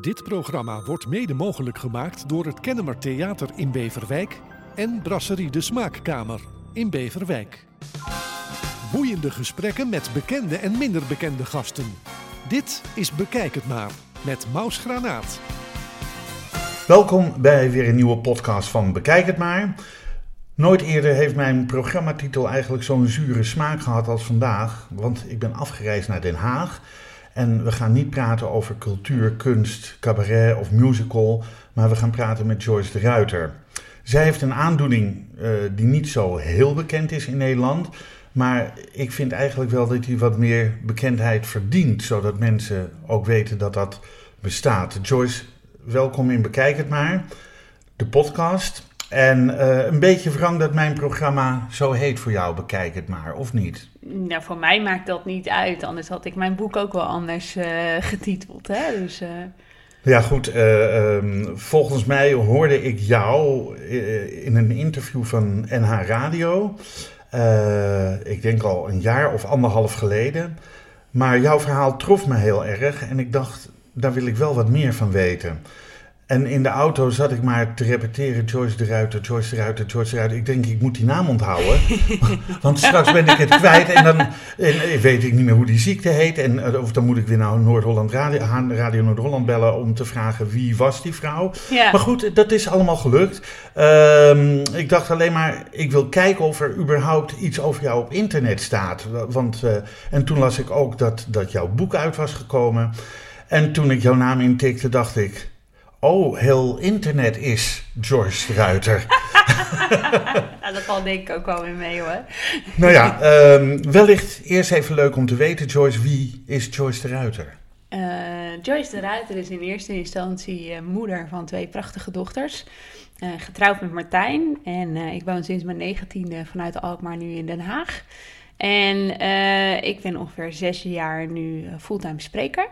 Dit programma wordt mede mogelijk gemaakt door het Kennemer Theater in Beverwijk en Brasserie de Smaakkamer in Beverwijk. Boeiende gesprekken met bekende en minder bekende gasten. Dit is Bekijk het maar met Maus Granaat. Welkom bij weer een nieuwe podcast van Bekijk het maar. Nooit eerder heeft mijn programmatitel eigenlijk zo'n zure smaak gehad als vandaag, want ik ben afgereisd naar Den Haag. En we gaan niet praten over cultuur, kunst, cabaret of musical, maar we gaan praten met Joyce de Ruiter. Zij heeft een aandoening uh, die niet zo heel bekend is in Nederland, maar ik vind eigenlijk wel dat hij wat meer bekendheid verdient, zodat mensen ook weten dat dat bestaat. Joyce, welkom in Bekijk het maar, de podcast. En uh, een beetje wrang dat mijn programma zo heet voor jou, bekijk het maar, of niet? Nou, voor mij maakt dat niet uit. Anders had ik mijn boek ook wel anders uh, getiteld. Hè? Dus, uh... Ja, goed. Um, volgens mij hoorde ik jou in een interview van NH Radio. ik denk al een jaar of anderhalf geleden. Maar jouw verhaal trof me heel erg. En ik dacht, daar wil ik wel wat meer van weten. En in de auto zat ik maar te repeteren: Joyce de Ruiter, Joyce de Ruiter, Joyce de Ruiter. Ik denk, ik moet die naam onthouden. Want straks ben ik het kwijt en dan en weet ik niet meer hoe die ziekte heet. En, of dan moet ik weer naar Noord-Holland Radio, Radio Noord-Holland bellen om te vragen wie was die vrouw. Ja. Maar goed, dat is allemaal gelukt. Um, ik dacht alleen maar, ik wil kijken of er überhaupt iets over jou op internet staat. Want, uh, en toen las ik ook dat, dat jouw boek uit was gekomen. En toen ik jouw naam intikte, dacht ik. Oh, heel internet is Joyce Ruiter. nou, dat valt denk ik ook wel weer mee hoor. nou ja, um, wellicht eerst even leuk om te weten, Joyce, wie is Joyce de Ruiter? Uh, Joyce de Ruiter is in eerste instantie uh, moeder van twee prachtige dochters. Uh, getrouwd met Martijn. En ik woon sinds mijn negentiende vanuit Alkmaar nu in Den Haag. En ik ben ongeveer zes jaar nu fulltime spreker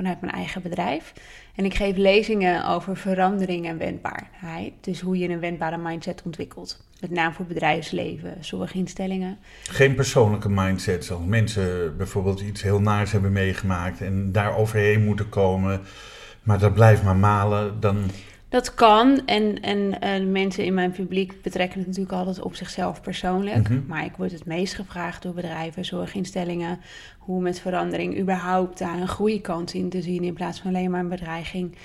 vanuit mijn eigen bedrijf. En ik geef lezingen over verandering en wendbaarheid. Dus hoe je een wendbare mindset ontwikkelt. Met name voor bedrijfsleven, zorginstellingen. Geen persoonlijke mindset, zoals mensen bijvoorbeeld iets heel naars hebben meegemaakt en daar overheen moeten komen. Maar dat blijft maar malen, dan dat kan. En, en uh, mensen in mijn publiek betrekken het natuurlijk altijd op zichzelf persoonlijk. Mhm. Maar ik word het meest gevraagd door bedrijven, zorginstellingen, hoe met verandering überhaupt daar een groeikans in te zien in plaats van alleen maar een bedreiging.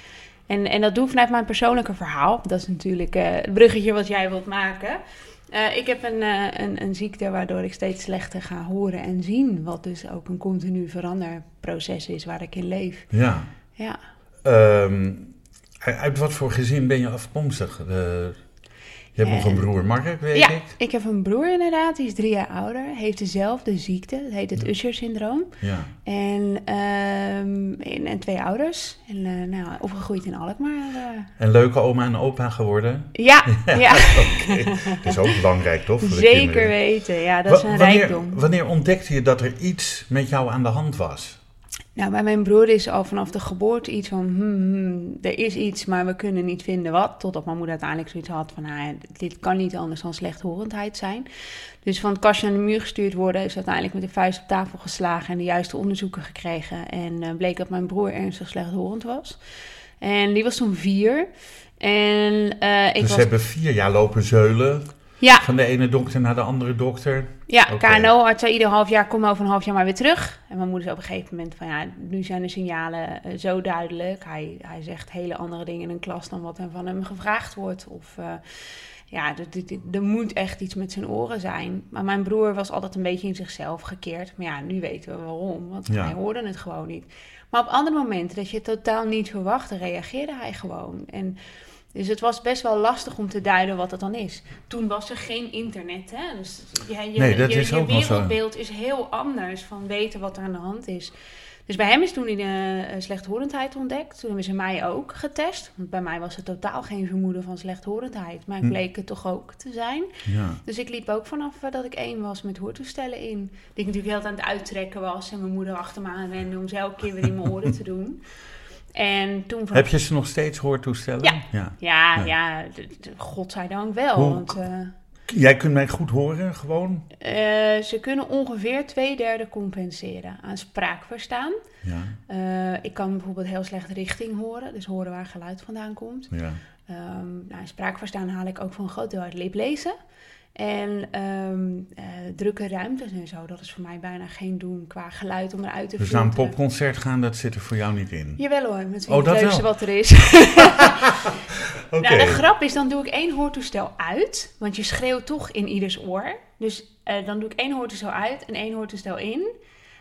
En, en dat doe ik vanuit mijn persoonlijke verhaal. Dat is natuurlijk uh, het bruggetje wat jij wilt maken. Uh, ik heb een, een, een, ziekte waardoor ik steeds slechter ga horen en zien. Wat dus ook een continu veranderproces is waar ik in leef. Ja. Ja. Um uit wat voor gezin ben je afkomstig? je hebt nog een broer, Mark, weet ja, ik. ik heb een broer inderdaad, die is drie jaar ouder. Heeft dezelfde ziekte, dat heet het ja. Usher-syndroom. Ja. En, um, en, en, twee ouders. En uh, nou, opgegroeid in Alkmaar. Uh. En leuke oma en opa geworden? Ja, ja. ja. okay. Dat is ook belangrijk, toch? Voor Zeker weten, ja, dat is een wanneer, rijkdom. Wanneer ontdekte je dat er iets met jou aan de hand was? Nou, bij mijn broer is al vanaf de geboorte iets van, hmm, hmm, er is iets, maar we kunnen niet vinden wat. Totdat mijn moeder uiteindelijk zoiets had van, nou, dit kan niet anders dan slechthorendheid zijn. Dus van het kastje aan de muur gestuurd worden, is uiteindelijk met de vuist op tafel geslagen en de juiste onderzoeken gekregen. En uh, bleek dat mijn broer ernstig slechthorend was. En die was toen vier. En, uh, ik dus was... ze hebben vier jaar lopen zeulen. Ja. Van de ene dokter naar de andere dokter. Ja, okay. KNO-arts zei ieder half jaar, kom over een half jaar maar weer terug. En mijn moeder zei op een gegeven moment van ja, nu zijn de signalen uh, zo duidelijk. Hij, hij zegt hele andere dingen in een klas dan wat er van hem gevraagd wordt. Of uh, ja, er moet echt iets met zijn oren zijn. Maar mijn broer was altijd een beetje in zichzelf gekeerd. Maar ja, nu weten we waarom, want ja. hij hoorde het gewoon niet. Maar op andere momenten dat je het totaal niet verwachtte, reageerde hij gewoon. En dus het was best wel lastig om te duiden wat het dan is. Toen was er geen internet. Hè? Dus ja, je, nee, dat je, is je ook wereldbeeld is heel anders van weten wat er aan de hand is. Dus bij hem is toen hij uh, slechthorendheid ontdekt. Toen hebben ze mij ook getest. Want bij mij was er totaal geen vermoeden van slechthorendheid. Maar ik bleek het toch ook te zijn. Ja. Dus ik liep ook vanaf uh, dat ik één was met hoortoestellen in. Die ik natuurlijk heel aan het uittrekken was. En mijn moeder achter me aan rende om ze elke keer weer in mijn oren te doen. En toen Heb je ze nog steeds hoortoestellen? Ja, ja, ja, ja. ja godzijdank wel. Hoe, want, uh, Jij kunt mij goed horen, gewoon? Uh, ze kunnen ongeveer twee derde compenseren aan spraakverstaan. Ja. Uh, ik kan bijvoorbeeld heel slecht richting horen, dus horen waar geluid vandaan komt. Ja. Um, nou, spraakverstaan haal ik ook voor een groot deel uit liplezen. En um, uh, drukke ruimtes en zo, dat is voor mij bijna geen doen qua geluid om eruit te Dus naar een popconcert gaan, dat zit er voor jou niet in? Jawel hoor, met oh, het leukste wat er is. okay. Nou, de grap is, dan doe ik één hoortoestel uit, want je schreeuwt toch in ieders oor. Dus uh, dan doe ik één hoortoestel uit en één hoortoestel in.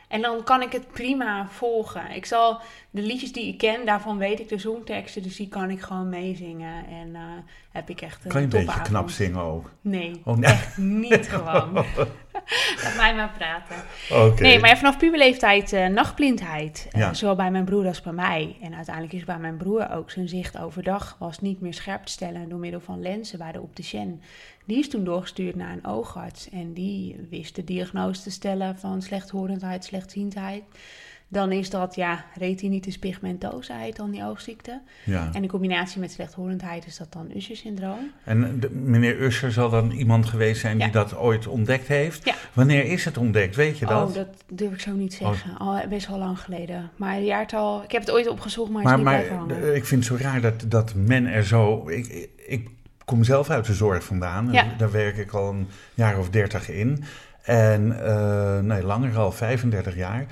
En dan kan ik het prima volgen. Ik zal de liedjes die ik ken, daarvan weet ik de zongteksten, dus die kan ik gewoon meezingen. En uh, heb ik echt een Kan je een beetje knap zingen ook? Nee, oh, nee. echt niet gewoon. Laat mij maar praten. Okay. Nee, maar vanaf puberleeftijd uh, nachtblindheid. Uh, Zowel bij mijn broer als bij mij. En uiteindelijk is bij mijn broer ook zijn zicht overdag was niet meer scherp te stellen door middel van lenzen bij de opticien. Die is toen doorgestuurd naar een oogarts en die wist de diagnose te stellen van slechthorendheid, slechtziendheid. Dan is dat ja, retinitis pigmentosa dan die oogziekte. Ja. En in combinatie met slechthorendheid is dat dan Usher-syndroom. En de, meneer Usher zal dan iemand geweest zijn die dat ooit ontdekt heeft. Ja. Wanneer is het ontdekt, weet je dat? Oh, dat durf ik zo niet oh. zeggen. Al best wel lang geleden. Maar een jaartal, ik heb het ooit opgezocht, maar, maar, is niet maar ik vind het zo raar dat, dat men er zo... Ik, ik kom zelf uit de zorg vandaan. Ja. Daar werk ik al een jaar of dertig in. En uh, nee, langer al 35 jaar.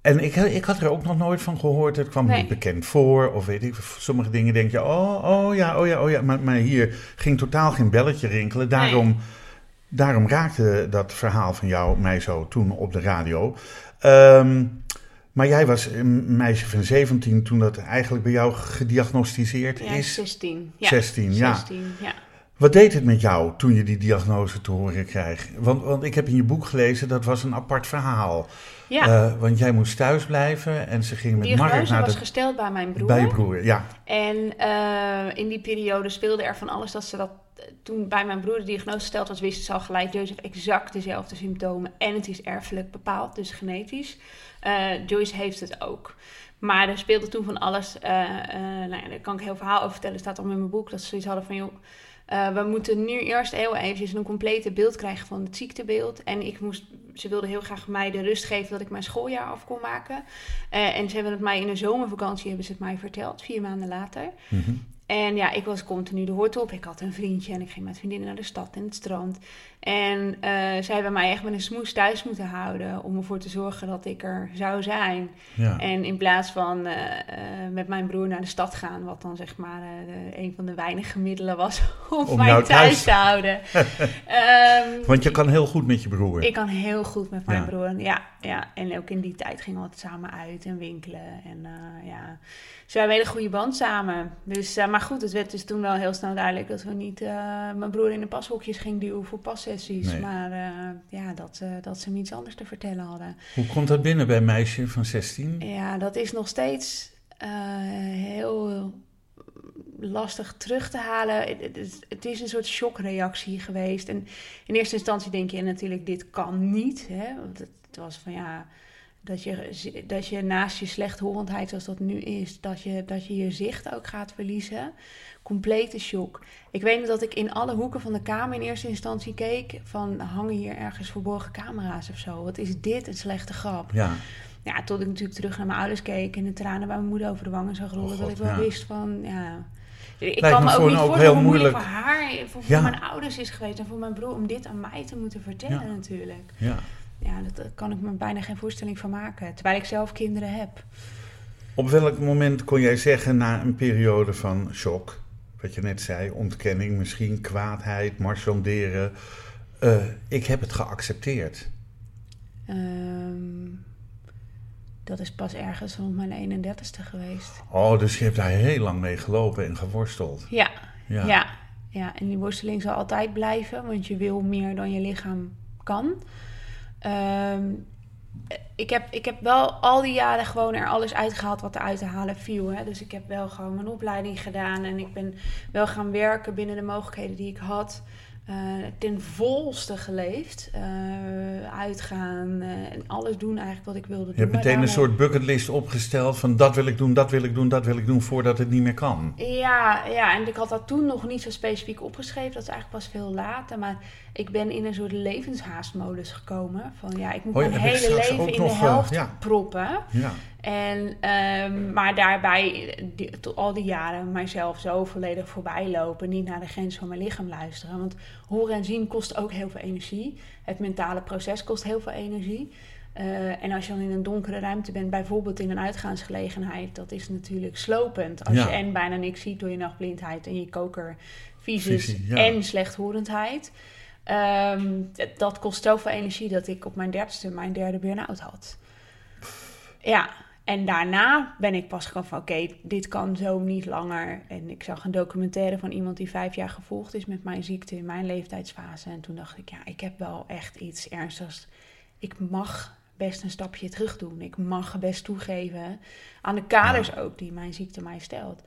En ik, ik had er ook nog nooit van gehoord. Het kwam niet bekend voor. Of weet ik, sommige dingen denk je, oh, oh ja, oh ja, oh ja. Maar, maar hier ging totaal geen belletje rinkelen. Daarom, daarom raakte dat verhaal van jou mij zo toen op de radio. Um, maar jij was een meisje van 17 toen dat eigenlijk bij jou gediagnosticeerd ja, is? 16. Ja, 16, ja. 16, ja. Wat deed het met jou toen je die diagnose te horen kreeg? Want, want ik heb in je boek gelezen, dat was een apart verhaal. Ja. Uh, want jij moest thuis blijven en ze ging met Margaret naar de... was gesteld bij mijn broer. Bij je broer, ja. En uh, in die periode speelde er van alles dat ze dat... Toen bij mijn broer de diagnose gesteld was, wisten ze al gelijk... Jozef exact dezelfde symptomen en het is erfelijk bepaald, dus genetisch. Uh, Joyce heeft het ook. Maar er speelde toen van alles. Nou ja, daar kan ik heel verhaal over vertellen. staat al in mijn boek dat ze zoiets hadden van joh. We moeten nu eerst heel eventjes een complete beeld krijgen van het ziektebeeld. En ik moest, ze wilden heel graag mij de rust geven dat ik mijn schooljaar af kon maken. en ze hebben het mij in de zomervakantie hebben ze het mij verteld, vier maanden later. Mhm. En ja, ik was continu de hoort op. Ik had een vriendje en ik ging met vriendinnen naar de stad en het strand. En uh, zij hebben mij echt met een smoes thuis moeten houden om ervoor te zorgen dat ik er zou zijn. Ja. En in plaats van uh, uh, met mijn broer naar de stad gaan, wat dan zeg maar een van de weinige middelen was om, om mij thuis, te houden. um, Want je kan heel goed met je broer. Ik kan heel goed met mijn broer, ja, ja. En ook in die tijd gingen we altijd samen uit en winkelen. En ja, ze hebben een hele goede band samen. Dus, maar goed, het werd dus toen wel heel snel duidelijk dat we niet mijn broer in de pashokjes ging duwen voor passen maar uh, ja, dat, uh, dat ze me iets anders te vertellen hadden. Hoe komt dat binnen bij een meisje van 16? Ja, dat is nog steeds uh, heel lastig terug te halen. Het, is een soort shockreactie geweest. En in eerste instantie denk je natuurlijk, dit kan niet. Hè? Want het was van ja dat je, dat je naast je slechthorendheid zoals dat nu is, dat je, dat je je zicht ook gaat verliezen. Complete shock. Ik weet dat ik in alle hoeken van de kamer in eerste instantie keek van hangen hier ergens verborgen camera's of zo. Wat is dit een slechte grap? Ja. Ja, tot ik natuurlijk terug naar mijn ouders keek en de tranen bij mijn moeder over de wangen zag rollen. Oh dat ik wel wist van, ja... Ik kan me ook niet voorstellen hoe moeilijk voor haar, voor, voor mijn ouders is geweest en voor mijn broer om dit aan mij te moeten vertellen natuurlijk. Ja ja, dat, daar kan ik me bijna geen voorstelling van maken. Terwijl ik zelf kinderen heb. Op welk moment kon jij zeggen na een periode van shock, wat je net zei, ontkenning, misschien kwaadheid, marchanderen, uh, ik heb het geaccepteerd? Um, dat is pas ergens rond mijn 31ste geweest. Oh, dus je hebt daar heel lang mee gelopen en geworsteld. Ja, ja, ja. ja. En die worsteling zal altijd blijven, want je wil meer dan je lichaam kan. Um, ik, heb, ik heb wel al die jaren gewoon er alles uitgehaald wat er uit te halen viel. Hè. Dus ik heb wel gewoon mijn opleiding gedaan en ik ben wel gaan werken binnen de mogelijkheden die ik had. Uh, ten volste geleefd. uitgaan en alles doen eigenlijk wat ik wilde doen. Je hebt meteen een soort bucketlist opgesteld van dat wil ik doen, dat wil ik doen, dat wil ik doen voordat het niet meer kan. Ja, ja en ik had dat toen nog niet zo specifiek opgeschreven. Dat is eigenlijk pas veel later. Maar ik ben in een soort levenshaastmodus gekomen. Van ja, ik moet mijn hele leven in de helft proppen. Ja. En, um, maar daarbij die, al die jaren mijzelf zo volledig voorbij lopen. Niet naar de grens van mijn lichaam luisteren. Want horen en zien kost ook heel veel energie. Het mentale proces kost heel veel energie. Uh, en als je dan in een donkere ruimte bent, bijvoorbeeld in een uitgaansgelegenheid, dat is natuurlijk slopend. Als je en bijna niks ziet door je nachtblindheid en je koker visus en slechthorendheid. Um, dat kost zoveel energie dat ik op mijn dertigste mijn derde burn-out had. Ja, en daarna ben ik pas gewoon van oké, dit kan zo niet langer. En ik zag een documentaire van iemand die vijf jaar gevolgd is met mijn ziekte in mijn leeftijdsfase. En toen dacht ik, ja, ik heb wel echt iets ernstigs. Ik mag best een stapje terug doen. Ik mag best toegeven aan de kaders ook die mijn ziekte mij stelt.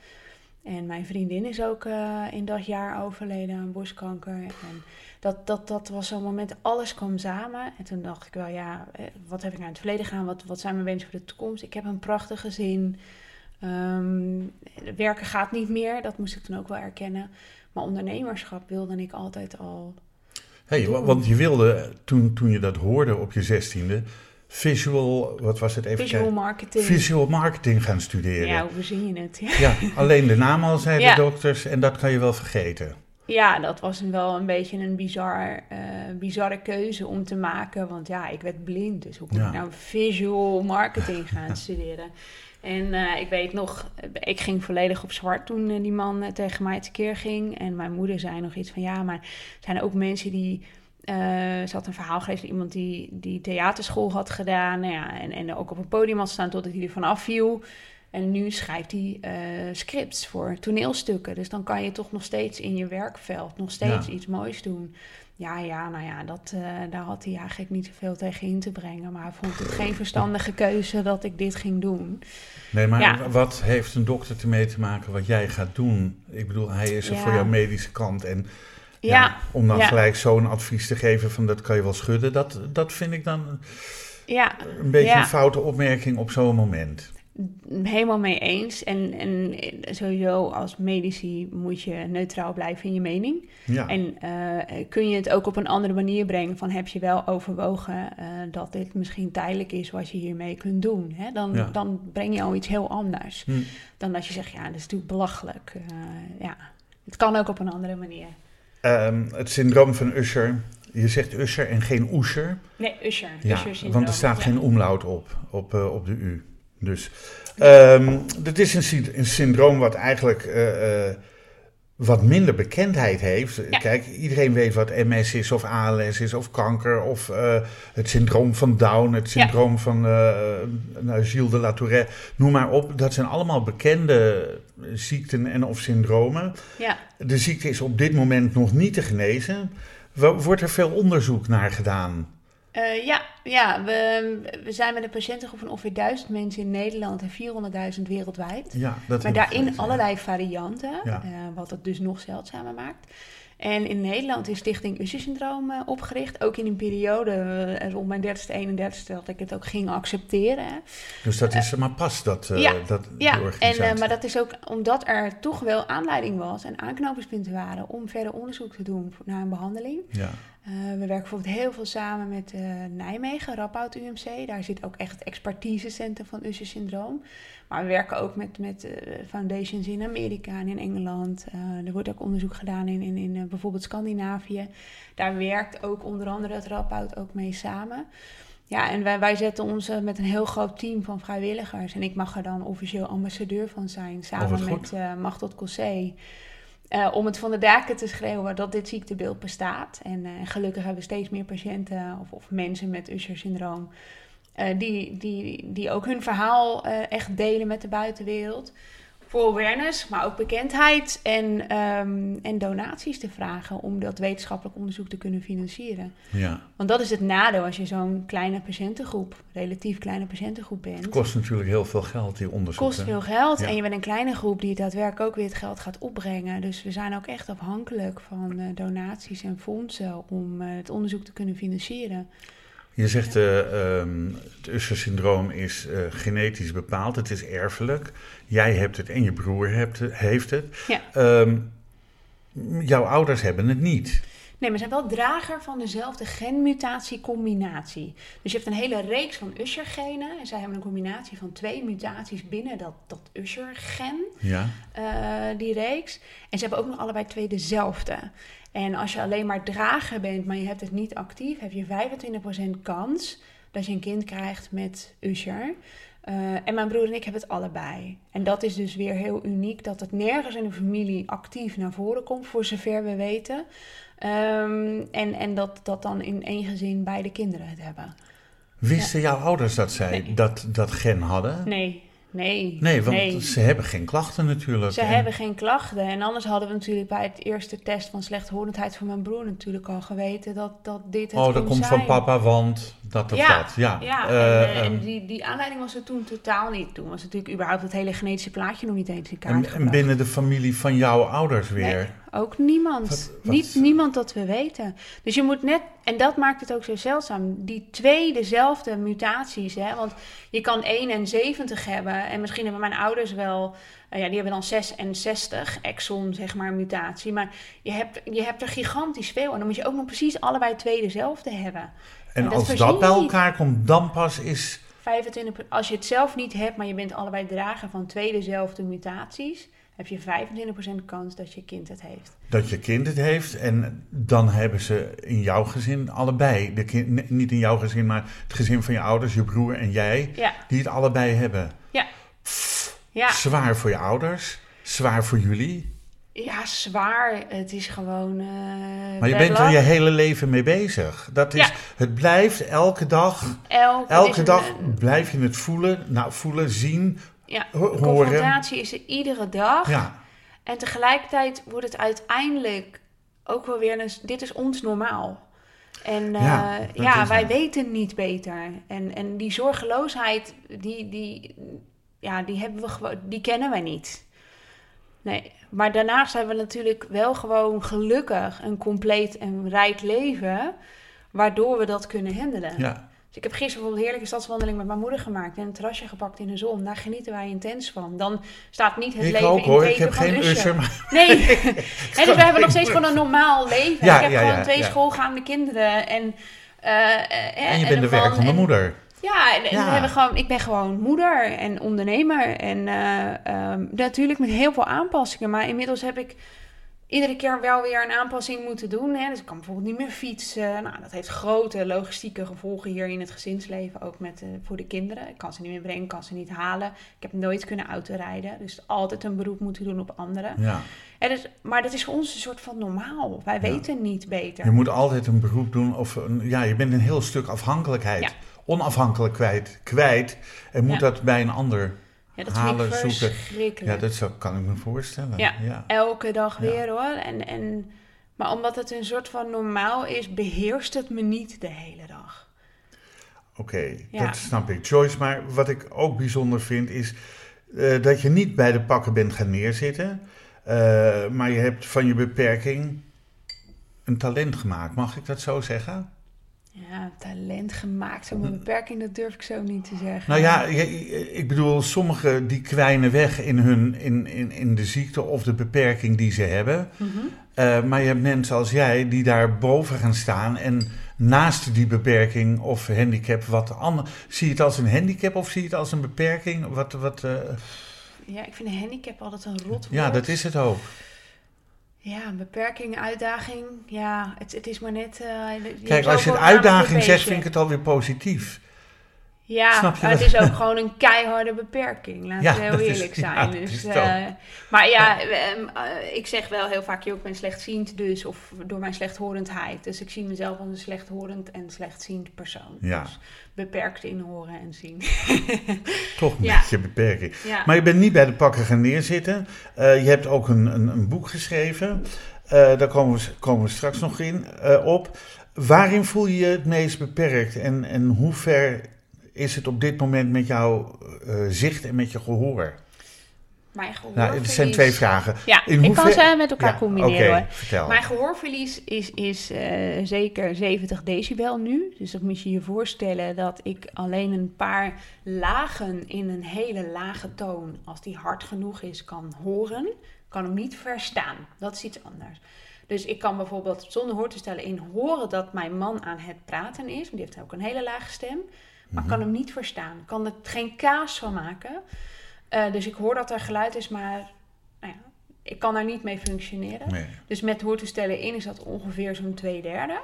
En mijn vriendin is ook uh, in dat jaar overleden aan borstkanker. En dat, dat, dat was zo'n moment, alles kwam samen. En toen dacht ik wel, ja, eh, wat heb ik naar het verleden gaan? Wat, wat zijn mijn wensen voor de toekomst? Ik heb een prachtig gezin. Um, werken gaat niet meer, dat moest ik toen ook wel erkennen. Maar ondernemerschap wilde ik altijd al. Hey, want je wilde toen, toen je dat hoorde op je zestiende visual, wat was het even? Visual marketing. Visual marketing gaan studeren. Ja, hoe zie je het? Ja, ja alleen de naam al, zeiden de dokters, en dat kan je wel vergeten. Ja, dat was wel een beetje een bizar, uh, bizarre keuze om te maken. Want ja, ik werd blind. Dus hoe kon ik nou visual marketing gaan studeren? En uh, ik weet nog, ik ging volledig op zwart toen uh, die man tegen mij tekeer ging. En mijn moeder zei nog iets van ja, maar er zijn ook mensen die ze had een verhaal gelezen iemand die, die theaterschool had gedaan. Nou ja, en, en ook op een podium had staan totdat hij er vanaf viel. En nu schrijft hij uh, scripts voor toneelstukken. Dus dan kan je toch nog steeds in je werkveld nog steeds iets moois doen. Ja, ja, nou ja, dat, uh, daar had hij eigenlijk niet zoveel tegen in te brengen. Maar hij vond het geen verstandige keuze dat ik dit ging doen. Nee, maar wat heeft een dokter ermee te maken wat jij gaat doen? Ik bedoel, hij is er voor jouw medische kant en ja, om dan gelijk zo'n advies te geven van dat kan je wel schudden, dat, dat vind ik dan ja, een beetje een foute opmerking op zo'n moment. Helemaal mee eens. En, en sowieso als medici moet je neutraal blijven in je mening. Ja. En uh, kun je het ook op een andere manier brengen van heb je wel overwogen uh, dat dit misschien tijdelijk is wat je hiermee kunt doen. Hè? Dan, ja. dan breng je al iets heel anders. Hm. Dan dat je zegt, ja, dat is natuurlijk belachelijk. Uh, ja, het kan ook op een andere manier. Um, het syndroom van Usher. Je zegt Usher en geen Usher. Nee, Usher. Ja, want er staat geen omlaut op, op, op de U. Dus um, dat is een, een, syndroom wat eigenlijk uh, uh, wat minder bekendheid heeft. Ja. Kijk, iedereen weet wat MS is, of ALS is, of kanker, of uh, het syndroom van Down, het syndroom ja. van nou, Gilles de La Tourette, noem maar op. Dat zijn allemaal bekende ziekten en of syndromen. Ja. De ziekte is op dit moment nog niet te genezen. Wordt er veel onderzoek naar gedaan? Uh, ja, ja we, we zijn met een patiëntengroep van ongeveer 1000 mensen in Nederland en 400.000 wereldwijd. Ja, dat maar daarin allerlei varianten, ja. uh, wat het dus nog zeldzamer maakt. En in Nederland is Stichting Usher-syndroom uh, opgericht. Ook in een periode rond mijn 30ste, 31ste dat ik het ook ging accepteren. Dus dat is maar pas dat, ja, dat ja. En, maar dat is ook omdat er toch wel aanleiding was en aanknopingspunten waren om verder onderzoek te doen naar een behandeling. Ja. We werken bijvoorbeeld heel veel samen met Nijmegen, Rappout UMC. Daar zit ook echt het expertisecentrum van Usher-syndroom. Maar we werken ook met, met uh, foundations in Amerika en in Engeland. Er wordt ook onderzoek gedaan in, in, in bijvoorbeeld Scandinavië. Daar werkt ook onder andere het Rapout ook mee samen. Ja, en wij, wij zetten ons met een heel groot team van vrijwilligers. En ik mag er dan officieel ambassadeur van zijn, samen oh, met uh, Machtot Cossé. om het van de daken te schreeuwen dat dit ziektebeeld bestaat. En gelukkig hebben we steeds meer patiënten of, of mensen met Usher-syndroom uh, die, die, die ook hun verhaal echt delen met de buitenwereld. Voor awareness, maar ook bekendheid en, ehm, en donaties te vragen om dat wetenschappelijk onderzoek te kunnen financieren. Ja. Want dat is het nadeel als je zo'n kleine patiëntengroep, relatief kleine patiëntengroep bent. Het kost natuurlijk heel veel geld, die onderzoeken. kost veel geld Ja. en je bent een kleine groep die daadwerkelijk ook weer het geld gaat opbrengen. Dus we zijn ook echt afhankelijk van eh, donaties en fondsen om eh, het onderzoek te kunnen financieren. Je zegt eh, ehm, het Usher-syndroom is eh, genetisch bepaald, het is erfelijk. Jij hebt het en je broer hebt, heeft het. Ja. Ehm, jouw ouders hebben het niet. Nee, maar ze zijn wel drager van dezelfde genmutatiecombinatie. Dus je hebt een hele reeks van Usher-genen. En zij hebben een combinatie van twee mutaties binnen dat, dat Usher-gen, Ja. eh, die reeks. En ze hebben ook nog allebei twee dezelfde. En als je alleen maar drager bent, maar je hebt het niet actief, heb je 25% kans dat je een kind krijgt met Usher. Eh, en mijn broer en ik hebben het allebei. En dat is dus weer heel uniek dat het nergens in de familie actief naar voren komt, voor zover we weten. Ehm, en, en dat, dat dan in één gezin beide kinderen het hebben. Wisten jouw ouders dat zij Nee. dat, dat gen hadden? Nee, nee. Nee, want nee. ze hebben geen klachten natuurlijk. Ze En- hebben geen klachten. En anders hadden we natuurlijk bij het eerste test van slechthorendheid van mijn broer natuurlijk al geweten dat, dat dit het Oh, dat komt zijn. van papa, want dat of Ja, dat. Ja, Ja, Eh, en, eh, en die, die aanleiding was er toen totaal niet. Toen was natuurlijk überhaupt het hele genetische plaatje nog niet eens in kaart en, en binnen de familie van jouw ouders weer. Nee, ook niemand. Wat- wat- Niet niemand dat we weten. Dus je moet net, en dat maakt het ook zo zeldzaam, die twee dezelfde mutaties. Hè? Want je kan 71 hebben en misschien hebben mijn ouders wel, eh, ja, die hebben dan 66 exon, zeg maar, mutatie. Maar je hebt, je hebt er gigantisch veel en dan moet je ook nog precies allebei twee dezelfde hebben. En En dat als dat bij niet. elkaar komt, dan pas is 25, als je het zelf niet hebt, maar je bent allebei drager van twee dezelfde mutaties, heb je 25% kans dat je kind het heeft. dat je kind het heeft. En dan hebben ze in jouw gezin allebei, de kind, niet in jouw gezin, maar het gezin van je ouders, je broer en jij, Ja, die het allebei hebben. ja. Ja, Zwaar voor je ouders, zwaar voor jullie. ja, zwaar. Het is gewoon. eh Maar je bent er je hele leven mee bezig. Dat is, Ja. Het blijft elke dag, Elke, elke dag een- blijf je het voelen. Nou, voelen, zien, ja, de confrontatie is er iedere dag. Ja, En tegelijkertijd wordt het uiteindelijk ook wel weer. Een, dit is ons normaal. En eh, Ja, ja, dat is wij weten niet beter. En, en die zorgeloosheid, die, die, ja, die, hebben we gewoon, die kennen wij niet. Nee, maar daarnaast hebben we natuurlijk wel gewoon gelukkig een compleet en rijk leven, waardoor we dat kunnen handelen. ja. Dus ik heb gisteren bijvoorbeeld een heerlijke stadswandeling met mijn moeder gemaakt en een terrasje gepakt in de zon. Daar genieten wij intens van. Dan staat niet het Ik leven ook in hoor, ik heb van geen Usher. maar Nee, Hè, dus we hebben nog steeds gewoon een normaal leven. Ja, ik heb ja, gewoon ja, twee schoolgaande kinderen en... eh, eh, en je en bent de werkende en- moeder. Ja, en, en Ja. We hebben gewoon, ik ben gewoon moeder en ondernemer. En eh, ehm, natuurlijk met heel veel aanpassingen. Maar inmiddels heb ik iedere keer wel weer een aanpassing moeten doen. Hè. Dus ik kan bijvoorbeeld niet meer fietsen. Nou, dat heeft grote logistieke gevolgen hier in het gezinsleven. Ook met, eh, voor de kinderen. Ik kan ze niet meer brengen, kan ze niet halen. Ik heb nooit kunnen autorijden. Dus altijd een beroep moeten doen op anderen. Ja. En dus, maar dat is voor ons een soort van normaal. Wij weten niet beter. Je moet altijd een beroep doen. Of een, ja, je bent een heel stuk afhankelijkheid. Ja. Onafhankelijk kwijt, kwijt. En moet dat bij een ander. Ja, dat halen, vind ik zoeken. verschrikkelijk. Ja, dat kan ik me voorstellen. Ja. ja. Elke dag Ja. weer hoor. En, en, maar omdat het een soort van normaal is, beheerst het me niet de hele dag. Oké, Ja. dat snap ik. Joyce, maar wat ik ook bijzonder vind is eh, dat je niet bij de pakken bent gaan neerzitten. eh, maar je hebt van je beperking een talent gemaakt. Mag ik dat zo zeggen? Ja, talent gemaakt. Zo'n beperking, dat durf ik zo niet te zeggen. Nou ja, ik bedoel, sommigen die kwijnen weg in, hun, in, in, in de ziekte of de beperking die ze hebben. Mhm. Eh, maar je hebt mensen zoals jij die daar boven gaan staan en naast die beperking of handicap wat anders. Zie je het als een handicap of zie je het als een beperking? Wat, wat, eh, Ja, ik vind een handicap altijd een rot woord. ja, dat is het ook. Ja, een beperking, uitdaging. Ja, het, het is maar net... eh, Kijk, als je het uitdaging zegt, vind ik het alweer positief. Ja, je het is ook gewoon een keiharde beperking. Laten Ja, we heel is- eerlijk zijn. ja, dus, eh, maar ja, ehm, eh, ik zeg wel heel vaak, joh, ik ben slechtziend dus, of door mijn slechthorendheid. Dus ik zie mezelf als een slechthorend en slechtziend persoon. Dus beperkt in horen en zien. Toch een beetje beperking. Maar je bent niet bij de pakken gaan neerzitten. Eh, je hebt ook een, een, een boek geschreven. Daar komen we, komen we straks nog in, op. Waarin voel je je het meest beperkt? En, en hoe ver is het op dit moment met jouw eh, zicht en met je gehoor? Mijn gehoor Nou, het zijn twee vragen. Ja, In ik kan ze met elkaar Ja, combineren vertel. Mijn gehoorverlies is, is eh, zeker 70 decibel nu. Dus dat moet je je voorstellen dat ik alleen een paar lagen in een hele lage toon, als die hard genoeg is, kan horen. Kan hem niet verstaan. Dat is iets anders. Dus ik kan bijvoorbeeld zonder hoor te stellen in horen dat mijn man aan het praten is. Want die heeft ook een hele lage stem. Maar kan hem niet verstaan. Kan er geen kaas van maken. Eh, dus ik hoor dat er geluid is, maar nou ja, ik kan daar niet mee functioneren. Nee. Dus met hoortoestellen in is dat ongeveer zo'n twee derde.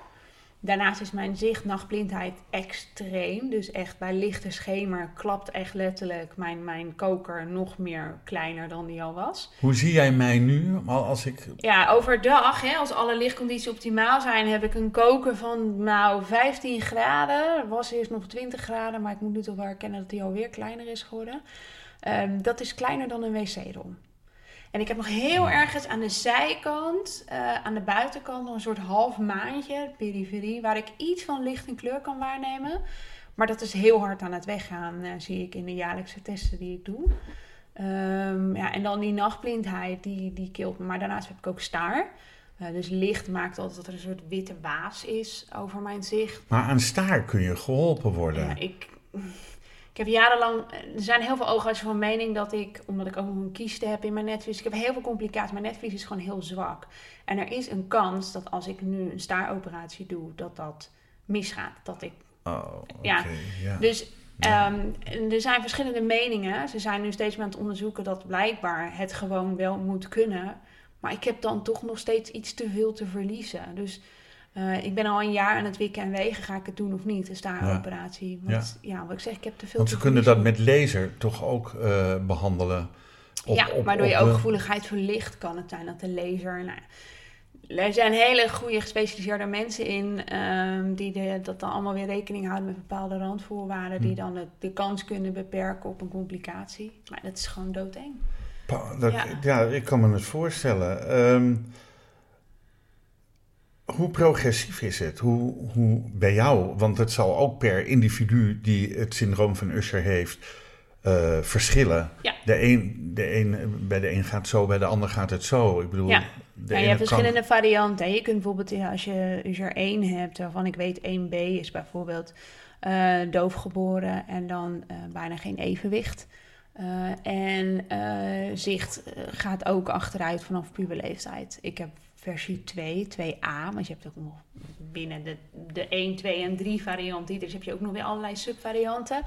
Daarnaast is mijn zicht, nachtblindheid extreem. Dus echt bij lichte schemer klapt echt letterlijk mijn, mijn koker nog meer kleiner dan die al was. Hoe zie jij mij nu? Al Als ik, Ja, overdag, hè, als alle lichtcondities optimaal zijn, heb ik een koker van nou 15 graden. Was eerst nog 20 graden, maar ik moet nu toch wel herkennen dat die alweer kleiner is geworden. Ehm, dat is kleiner dan een wc-rol. En ik heb nog heel ergens aan de zijkant, eh, aan de buitenkant, nog een soort half maandje, periferie, waar ik iets van licht en kleur kan waarnemen. Maar dat is heel hard aan het weggaan, eh, zie ik in de jaarlijkse testen die ik doe. Ehm, ja, en dan die nachtblindheid, die, die kilt me. Maar daarnaast heb ik ook staar. Eh, dus licht maakt altijd dat er een soort witte waas is over mijn zicht. maar aan staar kun je geholpen worden. Ja, ik heb jarenlang... Er zijn heel veel oogartsen van mening dat ik... Omdat ik ook nog een kieste heb in mijn netvlies. Ik heb heel veel complicaties. Mijn netvlies is gewoon heel zwak. En er is een kans dat als ik nu een staaroperatie doe... Dat dat misgaat. Dat ik Oh, ja. dus ehm, er zijn verschillende meningen. Ze zijn nu steeds meer aan het onderzoeken dat blijkbaar het gewoon wel moet kunnen. Maar ik heb dan toch nog steeds iets te veel te verliezen. Dus eh, ik ben al een jaar aan het wikken en wegen. Ga ik het doen of niet? Een staaroperatie. Want ja. wat ik zeg, ik heb te veel Want ze kunnen dat met laser toch ook eh, behandelen. op- ja, op- maar door je op, ooggevoeligheid voor licht kan het zijn dat de laser... Nou, er zijn hele goede gespecialiseerde mensen in ehm, die de, dat dan allemaal weer rekening houden met bepaalde randvoorwaarden, die Hm. dan de kans kunnen beperken op een complicatie. Maar dat is gewoon doodeng. Pa- dat- Ja. ja. ik kan me het voorstellen. Ehm, hoe progressief is het? Hoe, hoe bij jou? Want het zal ook per individu die het syndroom van Usher heeft eh, verschillen. Ja. De een, de een, bij de een gaat het zo, bij de ander gaat het zo. Ik bedoel, Ja. de Ja, je hebt kan- verschillende varianten. Je kunt bijvoorbeeld, ja, als je User 1 hebt, waarvan ik weet 1B is bijvoorbeeld eh doofgeboren en dan eh, bijna geen evenwicht. Eh, en eh, zicht gaat ook achteruit vanaf puberleeftijd. Ik heb versie 2, 2A, want je hebt ook nog binnen de, de 1, 2 en 3 variant die. Dus heb je ook nog weer allerlei subvarianten.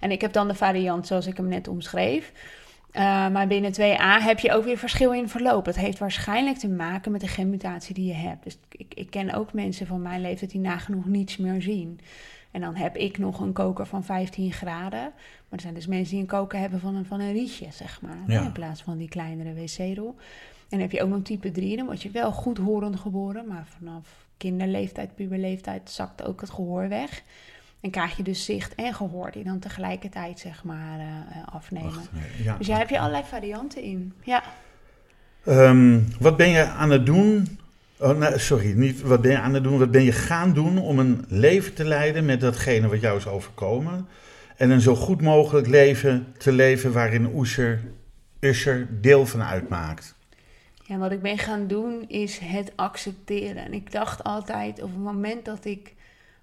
En ik heb dan de variant zoals ik hem net omschreef. Uh, maar binnen 2a heb je ook weer verschil in verloop. Het heeft waarschijnlijk te maken met de genmutatie die je hebt. Dus ik, ik ken ook mensen van mijn leeftijd die nagenoeg niets meer zien. En dan heb ik nog een koker van 15 graden. Maar er zijn dus mensen die een koker hebben van een, van een rietje, zeg maar. Ja. In plaats van die kleinere wc-rol. En heb je ook nog type 3. Dan word je wel goed horend geboren. Maar vanaf kinderleeftijd, puberleeftijd, zakt ook het gehoor weg. En krijg je dus zicht en gehoor die dan tegelijkertijd, zeg maar, uh, afnemen. Wacht, nee, ja. Dus daar heb je allerlei varianten in. Ja. Ehm, wat ben je aan het doen? Oh, nee, sorry, niet wat ben je aan het doen. Wat ben je gaan doen om een leven te leiden met datgene wat jou is overkomen? En een zo goed mogelijk leven te leven waarin Usher, Usher deel van uitmaakt. Ja, wat ik ben gaan doen is het accepteren. En ik dacht altijd, op het moment dat ik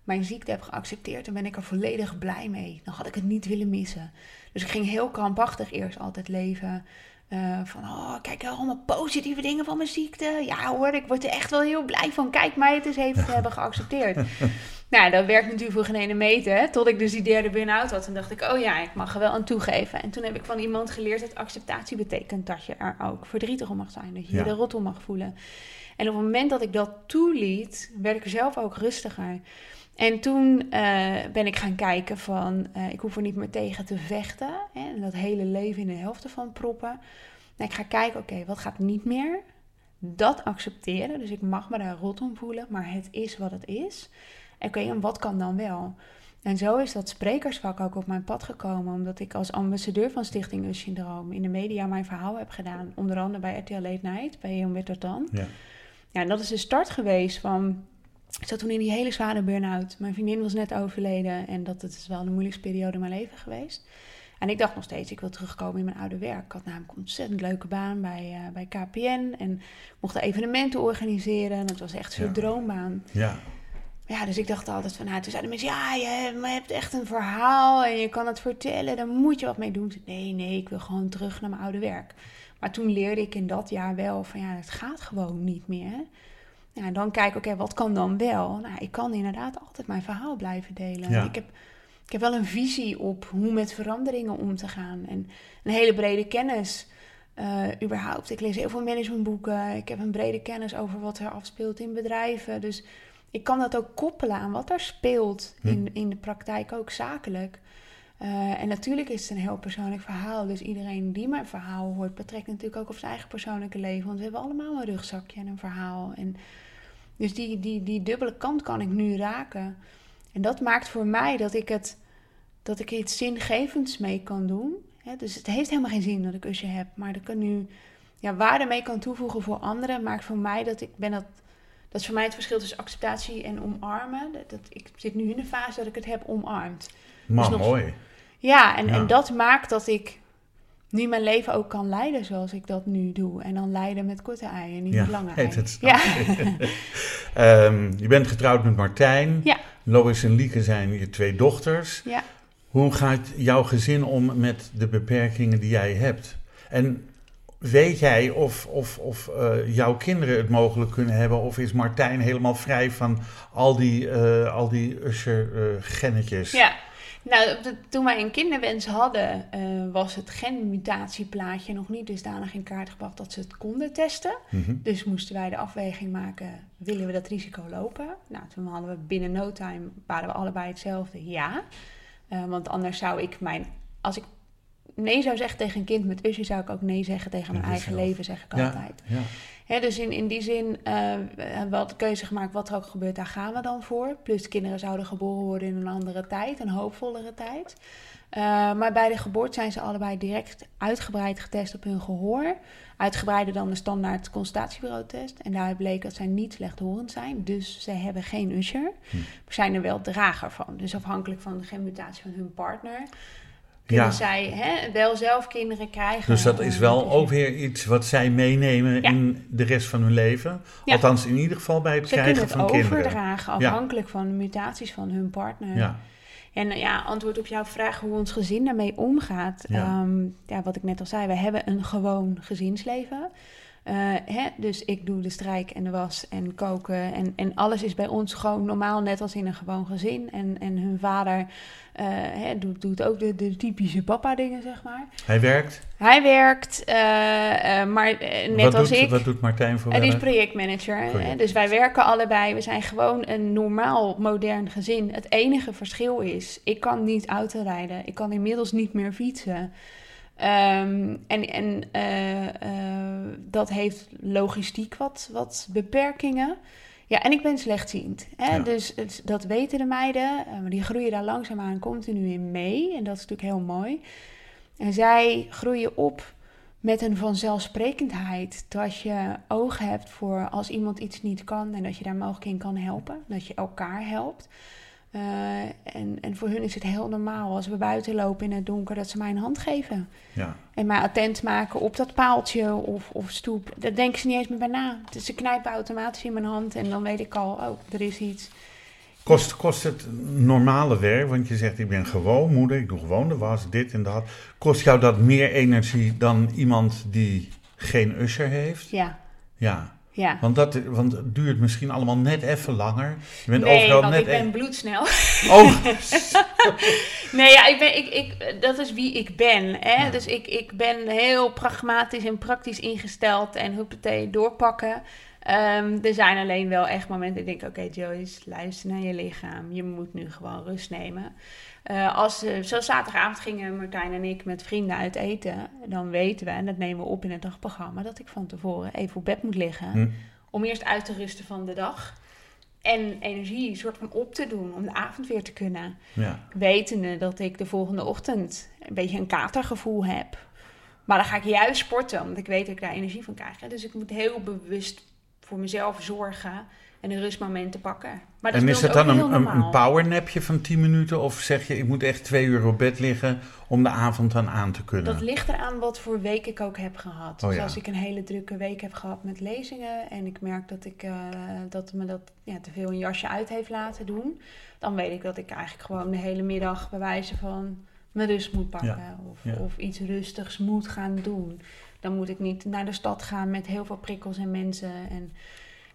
mijn ziekte heb geaccepteerd, dan ben ik er volledig blij mee. Dan had ik het niet willen missen. Dus ik ging heel krampachtig eerst altijd leven. Uh, van, oh, kijk, allemaal positieve dingen van mijn ziekte. Ja hoor, ik word er echt wel heel blij van. Kijk mij het eens even te hebben geaccepteerd. nou, dat werkt natuurlijk voor geen ene meter. Hè? Tot ik dus die derde burn-out had. Toen dacht ik, oh ja, ik mag er wel aan toegeven. En toen heb ik van iemand geleerd dat acceptatie betekent dat je er ook verdrietig om mag zijn. Dat je Ja. je er rot om mag voelen. En op het moment dat ik dat toeliet, werd ik zelf ook rustiger. En toen eh, ben ik gaan kijken van, eh, ik hoef er niet meer tegen te vechten. Hè, en dat hele leven in de helft ervan proppen. En ik ga kijken, oké, wat gaat niet meer? Dat accepteren. Dus ik mag me daar rot om voelen, maar het is wat het is. Oké, en wat kan dan wel? En zo is dat sprekersvak ook op mijn pad gekomen, omdat ik als ambassadeur van Stichting US Syndroom in de media mijn verhaal heb gedaan. Onder andere bij RTL Late Night, bij Jan Wittertan. Ja. Ja, en dat is de start geweest van. Ik zat toen in die hele zware burn-out. Mijn vriendin was net overleden en dat het is wel de moeilijkste periode in mijn leven geweest. En ik dacht nog steeds, ik wil terugkomen in mijn oude werk. Ik had namelijk een ontzettend leuke baan bij, uh, bij KPN en mocht evenementen organiseren. En het was echt zo'n Ja. droombaan. Ja. Ja, dus ik dacht altijd van, nou, toen zeiden mensen, ja, je hebt echt een verhaal en je kan het vertellen, daar moet je wat mee doen. Nee, nee, ik wil gewoon terug naar mijn oude werk. Maar toen leerde ik in dat jaar wel van, ja, het gaat gewoon niet meer. En dan kijk, oké, wat kan dan wel? Nou, ik kan inderdaad altijd mijn verhaal blijven delen. Ja. Ik, heb, ik heb wel een visie op hoe met veranderingen om te gaan. En een hele brede kennis eh, überhaupt. Ik lees heel veel managementboeken. Ik heb een brede kennis over wat er afspeelt in bedrijven. Dus ik kan dat ook koppelen aan wat er speelt Hm. in, in de praktijk, ook zakelijk. Eh, en natuurlijk is het een heel persoonlijk verhaal. Dus iedereen die mijn verhaal hoort, betrekt natuurlijk ook op zijn eigen persoonlijke leven. Want we hebben allemaal een rugzakje en een verhaal. En dus die, die, die dubbele kant kan ik nu raken. En dat maakt voor mij dat ik, het, dat ik iets zingevends mee kan doen. Hè, dus het heeft helemaal geen zin dat ik usje heb. Maar dat ik er nu ja, waarde mee kan toevoegen voor anderen, maakt voor mij dat ik ben dat. Dat is voor mij het verschil tussen acceptatie en omarmen. Dat, dat, ik zit nu in de fase dat ik het heb omarmd. Maar nog- mooi. Ja, en, Ja. en dat maakt dat ik nu mijn leven ook kan leiden zoals ik dat nu doe. En dan leiden met korte ei en niet Ja, met lange nee, ei. dat snap Ja. Ehm, je bent getrouwd met Martijn. Ja. Lois en Lieke zijn je twee dochters. ja. Hoe gaat jouw gezin om met de beperkingen die jij hebt? En weet jij of, of, of eh, jouw kinderen het mogelijk kunnen hebben? Of is Martijn helemaal vrij van al die, eh al die usher-gennetjes? Ja, nou, toen wij een kinderwens hadden, eh, was het genmutatieplaatje nog niet dusdanig in kaart gebracht dat ze het konden testen. Mhm. Dus moesten wij de afweging maken, willen we dat risico lopen? Nou, toen hadden we binnen no time, waren we allebei hetzelfde, ja. Eh, want anders zou ik mijn, als ik nee zou zeggen tegen een kind met usje, zou ik ook nee zeggen tegen mijn eigen leven, zeg ik Ja, altijd. ja. Dus in, in die zin hebben we wel de keuze gemaakt, wat er ook gebeurt, daar gaan we dan voor. Plus kinderen zouden geboren worden in een andere tijd, een hoopvollere tijd. Eh, maar bij de geboorte zijn ze allebei direct uitgebreid getest op hun gehoor. Uitgebreider dan de standaard consultatiebureau-test. En daaruit bleek dat zij niet slechthorend zijn, dus ze hebben geen usher. Hm. Maar zijn er wel drager van. Dus afhankelijk van de genmutatie van hun partner... kunnen Ja. zij hè, wel zelf kinderen krijgen. Dus dat is wel ook weer iets wat zij meenemen Ja. in de rest van hun leven. Ja. Althans, in ieder geval bij het Ze kunnen krijgen het van kinderen. overdragen afhankelijk van de mutaties van hun partner. Ja. En eh, ja, antwoord op jouw vraag hoe ons gezin daarmee omgaat. Ja. Ja, wat ik net al zei, we hebben een gewoon gezinsleven. Eh, hè, dus ik doe de strijk en de was en koken. En, en alles is bij ons gewoon normaal, net als in een gewoon gezin. En, en hun vader eh, hè, doet, doet ook de, de typische papa-dingen, zeg maar. Hij werkt. Hij werkt, eh, maar net wat, als doet, ik. wat doet Martijn voor die is projectmanager. hè. Dus wij werken allebei. We zijn gewoon een normaal, modern gezin. Het enige verschil is, ik kan niet autorijden. Ik kan inmiddels niet meer fietsen. Ehm, en en eh, eh, dat heeft logistiek wat, wat beperkingen. Ja, en ik ben slechtziend. Hè? Ja. Dus het- dat weten de meiden. eh, maar die groeien daar langzaamaan continu in mee. En dat is natuurlijk heel mooi. En zij groeien op met een vanzelfsprekendheid dat je oog hebt voor als iemand iets niet kan en dat je daar mogelijk in kan helpen, dat je elkaar helpt. Eh, en, en voor hun is het heel normaal als we buiten lopen in het donker dat ze mij een hand geven. Ja. En mij attent maken op dat paaltje of, of stoep. Daar denken ze niet eens meer bij na. Dus ze knijpen automatisch in mijn hand en dan weet ik al, oh, er is iets. Kost, kost het normale werk, want je zegt ik ben gewoon moeder, ik doe gewoon de was, dit en dat. Kost jou dat meer energie dan iemand die geen usher heeft? Ja, Ja, ja. want, dat, want het duurt misschien allemaal net even langer. Je bent Nee, overal want net ik ben bloedsnel. Oh, Nee, ja, ik ben, ik, ik, dat is wie ik ben. Hè? Ja. Dus ik, ik ben heel pragmatisch en praktisch ingesteld en huppatee doorpakken. Ehm, er zijn alleen wel echt momenten. Ik denk, oké, Joyce, luister naar je lichaam. Je moet nu gewoon rust nemen. Uh, als, uh, zoals zaterdagavond gingen Martijn en ik met vrienden uit eten. Dan weten we, en dat nemen we op in het dagprogramma, dat ik van tevoren even op bed moet liggen. Hm. Om eerst uit te rusten van de dag. En energie soort van op te doen om de avond weer te kunnen. Ja. Wetende dat ik de volgende ochtend een beetje een katergevoel heb. Maar dan ga ik juist sporten, omdat ik weet dat ik daar energie van krijg. Dus ik moet heel bewust voor mezelf zorgen en een rustmomenten pakken. Maar dat en is ons dan een, een, powernapje van 10 minuten? Of zeg je, ik moet echt twee uur op bed liggen om de avond dan aan te kunnen? Dat ligt eraan wat voor week ik ook heb gehad. Oh dus ja. als ik een hele drukke week heb gehad met lezingen en ik merk dat ik eh, dat me dat ja, te veel een jasje uit heeft laten doen, dan weet ik dat ik eigenlijk gewoon de hele middag bij wijze van mijn rust moet pakken of, of iets rustigs moet gaan doen. Dan moet ik niet naar de stad gaan met heel veel prikkels en mensen en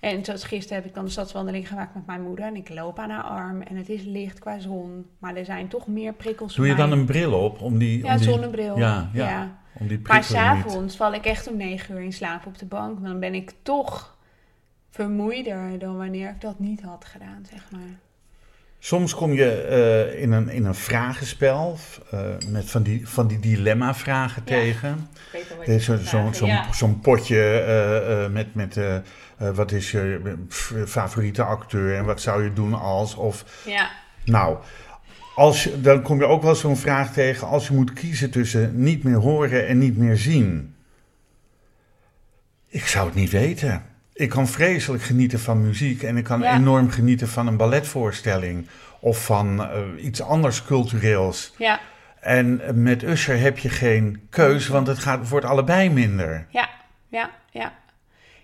en zoals gisteren heb ik dan de stadswandeling gemaakt met mijn moeder. En ik loop aan haar arm. En het is licht qua zon. Maar er zijn toch meer prikkels Doe je dan een bril op om die... Ja, om die, zonnebril. Ja, ja, ja. om die Maar s'avonds val ik echt om negen uur in slaap op de bank. Dan ben ik toch vermoeider dan wanneer ik dat niet had gedaan, zeg maar. Soms kom je eh, in, een, in een vragenspel eh, met van die, van die dilemma-vragen Ja. tegen. Zo'n zo'n vragen. zo'n- Ja. potje eh, met, met eh, wat is je favoriete acteur en wat zou je doen als... Of, Ja. nou, als je, dan kom je ook wel zo'n vraag tegen als je moet kiezen tussen niet meer horen en niet meer zien. Ik zou het niet weten. Ik kan vreselijk genieten van muziek en ik kan Ja. enorm genieten van een balletvoorstelling of van eh, iets anders cultureels. Ja. En met Usher heb je geen keus, want het gaat, wordt allebei minder. Ja, ja, ja.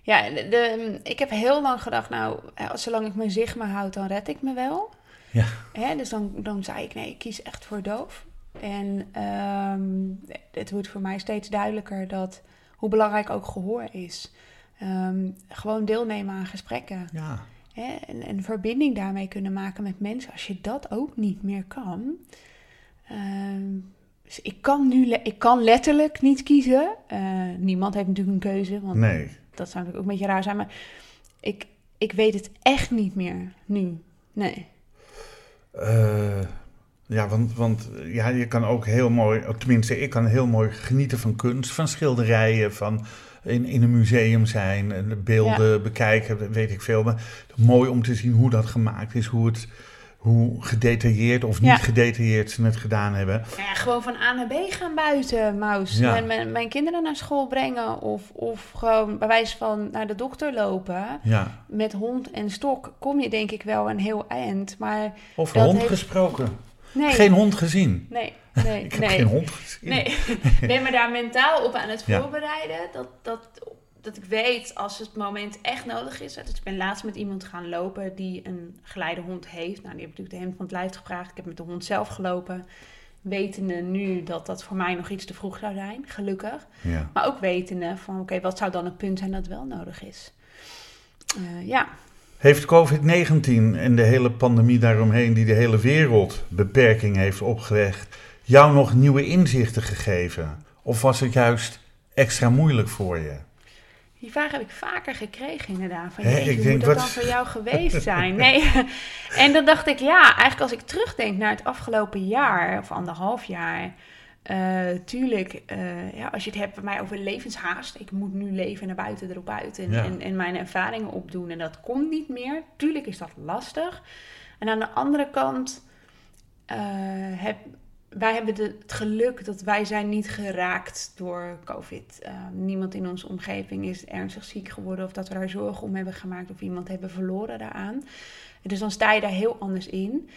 Ja, de, de- ik heb heel lang gedacht, nou, zolang ik mijn zicht me houd, dan red ik me wel. Ja. Hè, dus dan, dan zei ik, nee, ik kies echt voor doof. En ehm, het wordt voor mij steeds duidelijker dat hoe belangrijk ook gehoor is. Ehm, gewoon deelnemen aan gesprekken. Ja. Hè, en een verbinding daarmee kunnen maken met mensen. Als je dat ook niet meer kan. Ehm, dus ik kan nu ik kan letterlijk niet kiezen. Eh, niemand heeft natuurlijk een keuze. Want Nee. Dat zou natuurlijk ook een beetje raar zijn. Maar ik, ik weet het echt niet meer nu. Nee. Eh, ja, want, want ja, je kan ook heel mooi, tenminste, ik kan heel mooi genieten van kunst, van schilderijen, van in, in een museum zijn, en de beelden bekijken, weet ik veel. Maar mooi om te zien hoe dat gemaakt is, hoe het, hoe gedetailleerd of niet Ja. gedetailleerd ze het gedaan hebben. Ja, gewoon van A naar B gaan buiten, Maus. Ja. Mijn, mijn, mijn kinderen naar school brengen. Of, of gewoon bij wijze van naar de dokter lopen. Ja. Met hond en stok kom je denk ik wel een heel eind. Maar Over Dat hond heeft- gesproken. nee. Geen hond gezien. Nee, nee, Ik heb nee. geen hond gezien. Nee, ben me daar mentaal op aan het Ja. voorbereiden. Dat, dat, dat ik weet als het moment echt nodig is. Dus ik ben laatst met iemand gaan lopen die een geleidehond heeft. Nou, die heb ik natuurlijk de hemd van het lijf gevraagd. Ik heb met de hond zelf gelopen. Wetende nu dat dat voor mij nog iets te vroeg zou zijn, gelukkig. Ja. Maar ook wetende van, oké, wat zou dan het punt zijn dat wel nodig is? Eh, ja, Heeft COVID-19 en de hele pandemie daaromheen, die de hele wereld beperking heeft opgelegd, jou nog nieuwe inzichten gegeven? Of was het juist extra moeilijk voor je? Die vraag heb ik vaker gekregen inderdaad. Van, jeetje, ik hoe denk, moet dat wat- dan voor jou geweest zijn? Nee. en dan dacht ik, ja, eigenlijk als ik terugdenk naar het afgelopen jaar, of anderhalf jaar... eh, tuurlijk, eh, ja, als je het hebt bij mij over levenshaast. Ik moet nu leven naar buiten, erop uit. En, Ja. en, en mijn ervaringen opdoen. En dat komt niet meer. Tuurlijk is dat lastig. En aan de andere kant... eh, heb, wij hebben het geluk dat wij zijn niet geraakt door COVID. Uh, niemand in onze omgeving is ernstig ziek geworden of dat we daar zorgen om hebben gemaakt of iemand hebben verloren daaraan. Dus dan sta je daar heel anders in.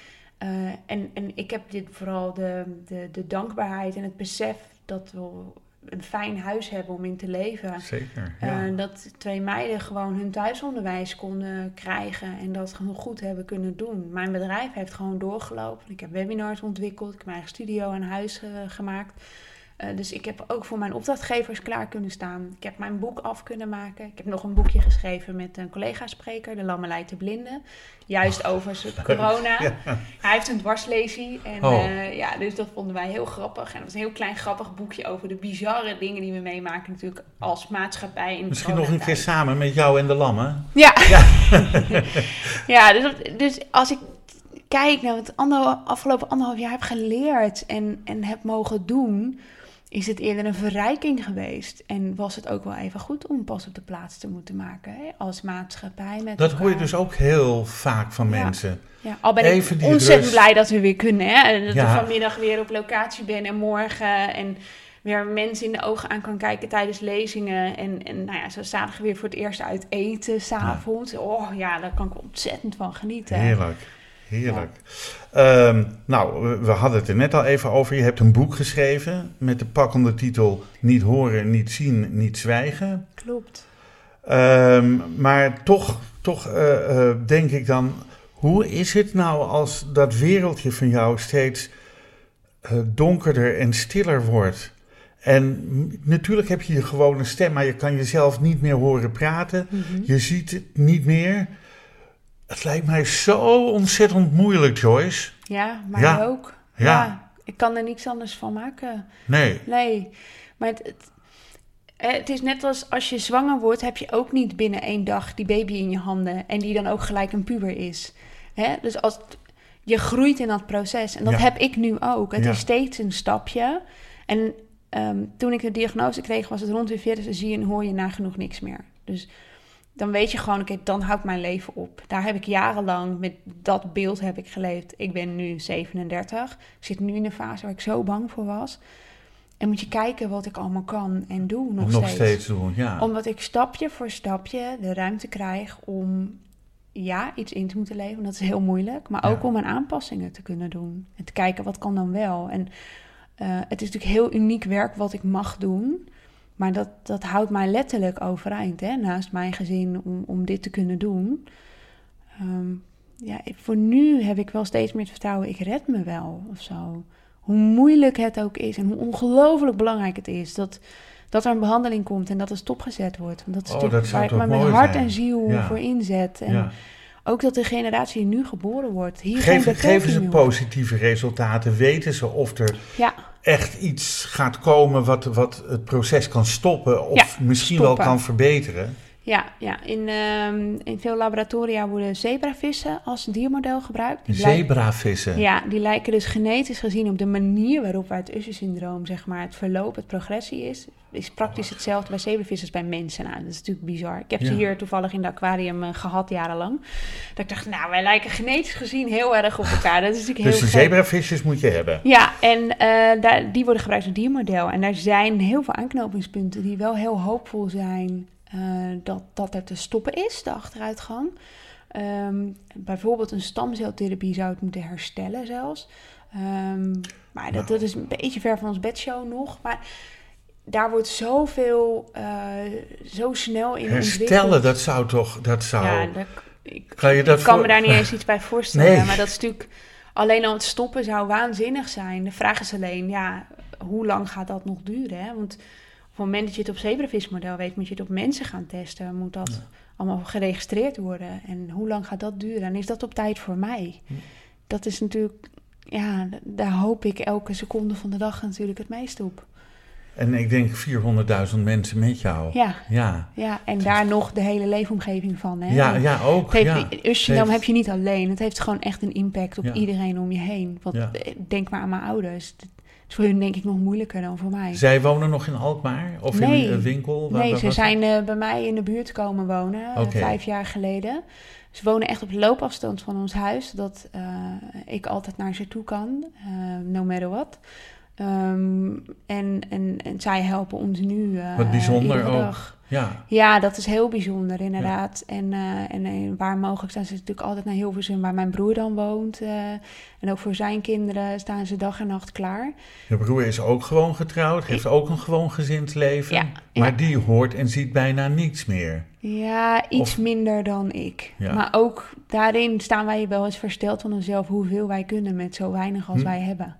Uh, en, en ik heb dit vooral de, de, de dankbaarheid en het besef dat we een fijn huis hebben om in te leven. Zeker. Ja. Uh, dat twee meiden gewoon hun thuisonderwijs konden krijgen en dat gewoon goed hebben kunnen doen. Mijn bedrijf heeft gewoon doorgelopen. Ik heb webinars ontwikkeld, ik heb mijn eigen studio aan huis uh, gemaakt. Eh, dus ik heb ook voor mijn opdrachtgevers klaar kunnen staan. Ik heb mijn boek af kunnen maken. Ik heb nog een boekje geschreven met een collega-spreker, de Lammelij te Blinden. Juist over corona. Hij heeft een dwarslesie. En Oh. eh, ja, dus dat vonden wij heel grappig. En dat was een heel klein grappig boekje over de bizarre dingen die we meemaken natuurlijk als maatschappij. In de Misschien nog een keer samen met jou en de lammen. Ja, ja dus, dat- dus als ik kijk naar wat ander, afgelopen anderhalf jaar heb geleerd en, en heb mogen doen, is het eerder een verrijking geweest. En was het ook wel even goed om pas op de plaats te moeten maken hè? als maatschappij. Met Dat hoor je dus ook heel vaak van Ja. mensen. Ja, al ben Even ik ontzettend rust. blij dat we weer kunnen. Hè? En dat Ja. ik vanmiddag weer op locatie ben en morgen. En weer mensen in de ogen aan kan kijken tijdens lezingen. En, en nou ja, zo zaterdag weer voor het eerst uit eten s'avonds. Oh ja, daar kan ik ontzettend van genieten. Heerlijk. Heerlijk. Ehm, nou, we- we hadden het er net al even over. Je hebt een boek geschreven met de pakkende titel Niet horen, niet zien, niet zwijgen. Klopt. Ehm, maar toch, toch eh, eh, denk ik dan, hoe is het nou als dat wereldje van jou steeds eh, donkerder en stiller wordt? En natuurlijk heb je je gewone stem, maar je kan jezelf niet meer horen praten. Mhm. Je ziet het niet meer. Het lijkt mij zo ontzettend moeilijk, Joyce. Ja, maar Ja. ook. Ja. Ja. ik kan er niks anders van maken. Nee. Nee, maar het, het, het is net als als je zwanger wordt, heb je ook niet binnen één dag die baby in je handen en die dan ook gelijk een puber is. Hè? Dus als je groeit in dat proces en dat Ja. heb ik nu ook. Het is steeds een stapje. En ehm, toen ik de diagnose kreeg, was het rond de 40 zie je en hoor je nagenoeg niks meer. Dus dan weet je gewoon, oké, dan houdt mijn leven op. Daar heb ik jarenlang met dat beeld heb ik geleefd. Ik ben nu 37. Ik zit nu in een fase waar ik zo bang voor was. En moet je kijken wat ik allemaal kan en doe nog, Nog, steeds. doen, ja. Omdat ik stapje voor stapje de ruimte krijg om ja, iets in te moeten leven. Dat is heel moeilijk. Maar ook Ja. om mijn aanpassingen te kunnen doen. En te kijken wat kan dan wel. En eh, het is natuurlijk heel uniek werk wat ik mag doen. Maar dat, dat houdt mij letterlijk overeind. Hè? Naast mijn gezin om, om dit te kunnen doen. Ehm, ja, voor nu heb ik wel steeds meer het vertrouwen. Ik red me wel of zo. Hoe moeilijk het ook is. En hoe ongelooflijk belangrijk het is. Dat, dat er een behandeling komt en dat het stopgezet wordt. Want dat is Oh, dat waar ik met hart zijn? en ziel Ja. voor inzet. En ja. ook dat de generatie die nu geboren wordt. Hier geen Geven, geven ze positieve resultaten? Weten ze of er Ja, echt iets gaat komen wat, wat het proces kan stoppen of Ja, misschien stoppen. wel kan verbeteren? Ja, ja. In, ehm, in veel laboratoria worden zebravissen als diermodel gebruikt. Die lijken- Zebravissen. Ja, die lijken dus genetisch gezien op de manier waarop bij het Usher-syndroom, zeg maar, het verloop, het progressie is, is praktisch hetzelfde bij zebravissen als bij mensen. Nou, dat is natuurlijk bizar. Ik heb ze hier toevallig in het aquarium eh, gehad jarenlang. Dat ik dacht, nou, wij lijken genetisch gezien heel erg op elkaar. Dat is natuurlijk Dus heel de zebravisjes moet je hebben. Ja, en eh, daar, die worden gebruikt als diermodel. En daar zijn heel veel aanknopingspunten die wel heel hoopvol zijn eh, dat, dat er te stoppen is, de achteruitgang. Ehm, bijvoorbeeld een stamceltherapie zou het moeten herstellen zelfs. Ehm, maar dat, dat is een beetje ver van ons bedshow nog. Maar daar wordt zoveel, eh, zo snel in Herstellen, dat zou toch, dat zou... Ja, dat, ik, Kan je dat ik kan voor- me daar niet eens iets bij voorstellen. Nee. Maar dat is natuurlijk... Alleen al het stoppen zou waanzinnig zijn. De vraag is alleen, ja, hoe lang gaat dat nog duren? Hè? Want op het moment dat je het op zebravismodel weet... moet je het op mensen gaan testen. Moet dat allemaal geregistreerd worden? En hoe lang gaat dat duren? En is dat op tijd voor mij? Dat is natuurlijk... Ja, daar hoop ik elke seconde van de dag natuurlijk het meest op. En ik denk 400.000 mensen met jou. Ja, Ja, ja. en daar nog de hele leefomgeving van. Hè? ja, ja ook. Het ja. heeft, heeft- heb je niet alleen. Het heeft gewoon echt een impact op Ja. iedereen om je heen. Want Ja. eh, denk maar aan mijn ouders. Is voor hun denk ik nog moeilijker dan voor mij. Zij wonen nog in Alkmaar? Of Nee. in een winkel? Waar- nee, waar ze zijn eh, bij mij in de buurt komen wonen, eh, vijf jaar geleden. Ze wonen echt op loopafstand van ons huis, zodat eh, ik altijd naar ze toe kan, no matter what. Ehm, en, en, en zij helpen ons nu eh Wat bijzonder ook. Ja, Ja, dat is heel bijzonder, inderdaad. En, eh, en, eh, waar mogelijk staan ze natuurlijk altijd naar Hilversum, waar mijn broer dan woont. en ook voor zijn kinderen staan ze dag en nacht klaar. je broer is ook gewoon getrouwd, heeft ook een gewoon gezind leven. Ja, maar ja. die hoort en ziet bijna niets meer. Ja, iets Of- minder dan ik. Maar ook daarin staan wij wel eens versteld van onszelf hoeveel wij kunnen met zo weinig als Hm. wij hebben.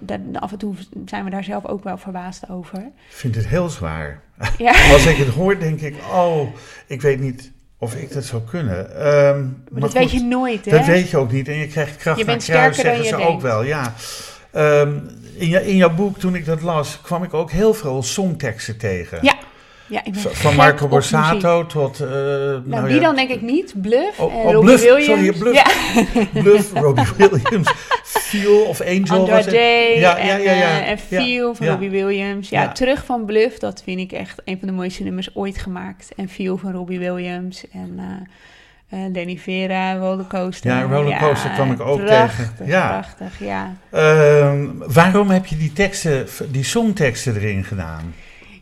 Daar- af en toe zijn we daar zelf ook wel verbaasd over. Ik vind het heel zwaar. Ja, Als ik het hoor, denk ik, oh, ik weet niet of ik dat zou kunnen. Ehm, maar dat weet je nooit, hè? Dat weet je ook niet. En je krijgt kracht Je naar kruis, zeggen ze je ook denkt. wel. Ja. Ehm, in, in jouw boek, toen ik dat las, kwam ik ook heel veel songteksten tegen. Ja, ja ik ben Van Marco. Borsato tot... eh, Nou, nou die ja, dan denk ik niet. Bluff Oh, en oh, Robbie Bluff. Williams. Sorry, Bluff. Ja, Bluff, Robbie Williams, Feel of Angel was het. Andrade Ja, en, ja, ja, ja. eh, en Ja, Feel van ja. Robbie Williams. Ja, Ja. Terug van Bluff, dat vind ik echt een van de mooiste nummers ooit gemaakt. En Feel van Robbie Williams en eh eh, Danny Vera, Rollercoaster. Ja, Rollercoaster kwam ik ook prachtig, tegen. Ja. Prachtig, ja. Ehm, waarom heb je die teksten, die songteksten erin gedaan?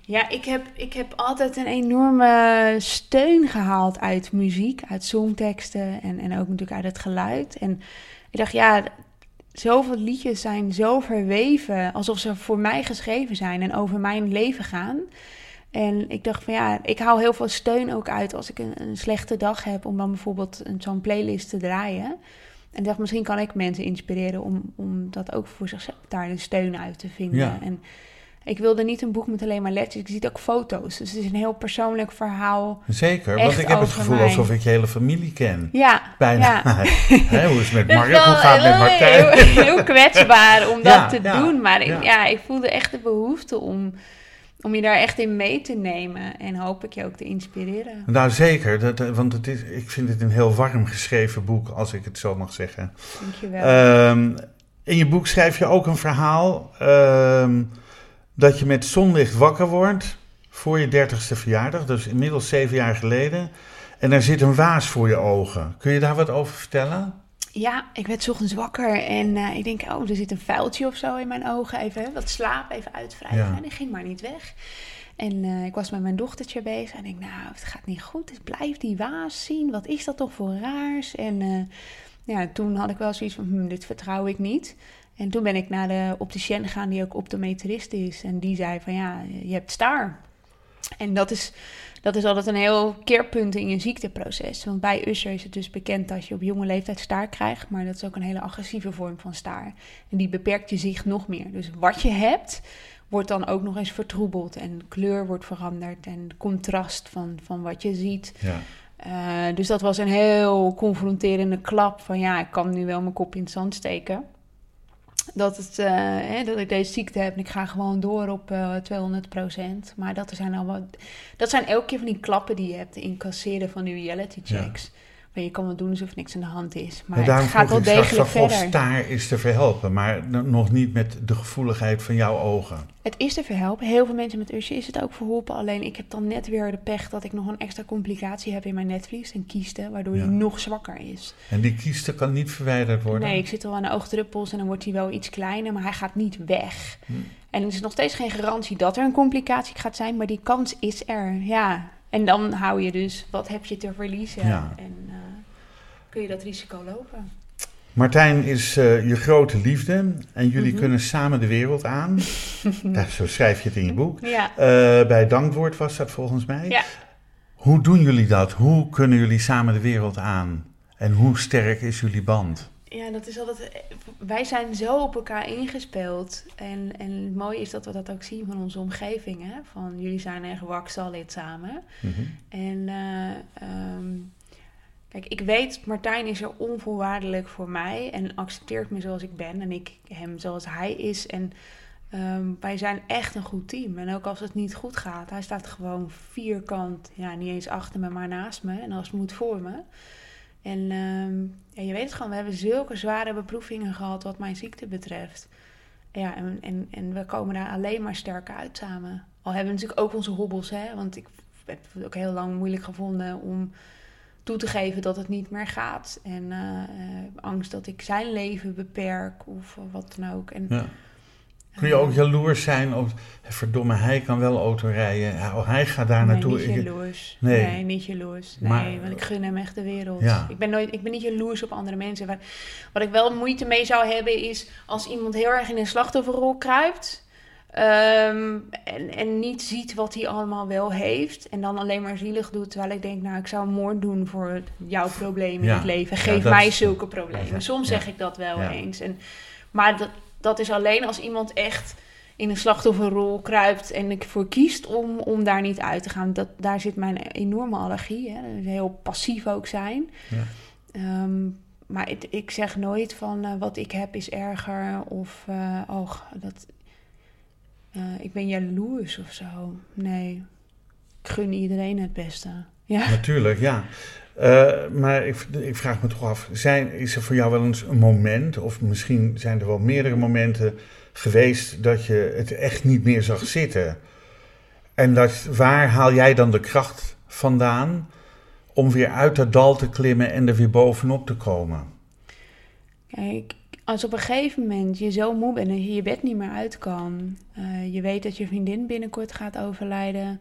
Ja, ik heb, ik heb altijd een enorme steun gehaald uit muziek, uit songteksten en, en ook natuurlijk uit het geluid. En ik dacht, ja, zoveel liedjes zijn zo verweven, alsof ze voor mij geschreven zijn en over mijn leven gaan. En ik dacht van ja, ik haal heel veel steun ook uit als ik een, een slechte dag heb, om dan bijvoorbeeld een- zo'n playlist te draaien. En ik dacht, misschien kan ik mensen inspireren om, om dat ook voor zichzelf daar een steun uit te vinden. Ja. En ik wilde niet een boek met alleen maar letters, ik zie ook foto's. Dus het is een heel persoonlijk verhaal. Zeker, want ik heb het gevoel mij. alsof ik je hele familie ken. Ja, Bijna. ja. Hoe is het met Mark? Hoe gaat het met Martijn? heel, heel kwetsbaar om dat Ja, te ja, doen. Maar ik, ja. ik voelde echt de behoefte om, om je daar echt in mee te nemen. En hoop ik je ook te inspireren. Nou zeker, dat, eh, want het is, ik vind het een heel warm geschreven boek, als ik het zo mag zeggen. Dankjewel. Ehm, in je boek schrijf je ook een verhaal ehm, dat je met zonlicht wakker wordt voor je dertigste verjaardag, dus inmiddels zeven jaar geleden. En er zit een waas voor je ogen. Kun je daar wat over vertellen? Ja, ik werd 's ochtends wakker en eh, ik denk, oh, er zit een vuiltje of zo in mijn ogen. Even wat slaap, even uitwrijven. Ja. En die ging maar niet weg. En eh, ik was met mijn dochtertje bezig en ik denk, nou, het gaat niet goed. Dus blijf die waas zien. Wat is dat toch voor raars? En eh, ja, toen had ik wel zoiets van, hm, dit vertrouw ik niet. En toen ben ik naar de opticien gegaan die ook optometrist is. En die zei van, ja, je hebt staar. En dat is, dat is altijd een heel keerpunt in je ziekteproces. Want bij Usher is het dus bekend dat je op jonge leeftijd staar krijgt. Maar dat is ook een hele agressieve vorm van staar. En die beperkt je zicht nog meer. Dus wat je hebt, wordt dan ook nog eens vertroebeld. En kleur wordt veranderd. En contrast van, van wat je ziet. Ja. Eh, dus dat was een heel confronterende klap. Van ja, ik kan nu wel mijn kop in het zand steken. Dat, het, eh, hè, dat ik deze ziekte heb en ik ga gewoon door op eh 200%. Maar dat zijn, allemaal, dat zijn elke keer van die klappen die je hebt. Incasseren van die reality checks. Je kan wel doen alsof niks aan de hand is. Maar daarom het gaat wel degelijk of verder. staar is te verhelpen, maar nog niet met de gevoeligheid van jouw ogen. Het is te verhelpen. Heel veel mensen met Usher is het ook verholpen. Alleen ik heb dan net weer de pech dat ik nog een extra complicatie heb in mijn netvlies. Een kieste, waardoor Ja. hij nog zwakker is. En die kieste kan niet verwijderd worden? Nee, ik zit al aan de oogdruppels en dan wordt hij wel iets kleiner, maar hij gaat niet weg. Hm. En er is nog steeds geen garantie dat er een complicatie gaat zijn, maar die kans is er, ja. En dan hou je dus, wat heb je te verliezen? Ja. En eh, kun je dat risico lopen? Martijn is eh, je grote liefde en jullie Mhm. kunnen samen de wereld aan. Zo schrijf je het in je boek. Ja. Eh, bij Dankwoord was dat volgens mij. Ja. Hoe doen jullie dat? Hoe kunnen jullie samen de wereld aan? En hoe sterk is jullie band? Ja, dat is altijd. Wij zijn zo op elkaar ingespeeld. En, en het mooie is dat we dat ook zien van onze omgeving. Hè? Van jullie zijn echt rock solid samen. Mhm. En eh, ehm, kijk, ik weet, Martijn is er onvoorwaardelijk voor mij en accepteert me zoals ik ben en ik hem zoals hij is. En ehm, wij zijn echt een goed team. En ook als het niet goed gaat, hij staat gewoon vierkant, ja, niet eens achter me, maar naast me. En als het moet voor me. En ehm, ja, je weet het gewoon, we hebben zulke zware beproevingen gehad wat mijn ziekte betreft. Ja, en, en, en we komen daar alleen maar sterker uit samen. Al hebben we natuurlijk ook onze hobbels, hè. Want ik heb het ook heel lang moeilijk gevonden om toe te geven dat het niet meer gaat. En eh, eh, angst dat ik zijn leven beperk of wat dan ook. En, Ja. Kun je ook jaloers zijn op, verdomme, hij kan wel auto rijden. Oh, hij gaat daar nee, naartoe. niet Ik- jaloers. Nee. Nee. niet jaloers. Nee, Maar- want ik gun hem echt de wereld. Ja. Ik, ben nooit, ik ben niet jaloers op andere mensen. Wat, wat ik wel moeite mee zou hebben is als iemand heel erg in een slachtofferrol kruipt. Ehm, en, en niet ziet wat hij allemaal wel heeft. En dan alleen maar zielig doet. Terwijl ik denk, nou, ik zou moord doen voor jouw probleem in Ja. het leven. Geef mij is- zulke problemen. Soms zeg ik dat wel eens. En, maar dat, dat is alleen als iemand echt in een slachtofferrol kruipt en ik voor kiest om, om daar niet uit te gaan. Dat, daar zit mijn enorme allergie. Hè. Heel passief ook zijn. Ja. Ehm, maar ik, ik zeg nooit van eh, wat ik heb is erger of oh, dat, eh, ik ben jaloers of zo. Nee, ik gun iedereen het beste. Ja. Natuurlijk, ja. Eh, maar ik, ik, vraag me toch af, zijn, is er voor jou wel eens een moment, of misschien zijn er wel meerdere momenten geweest dat je het echt niet meer zag zitten? En dat, waar haal jij dan de kracht vandaan om weer uit dat dal te klimmen en er weer bovenop te komen? Kijk, als op een gegeven moment je zo moe bent en je je bed niet meer uit kan, uh, je weet dat je vriendin binnenkort gaat overlijden,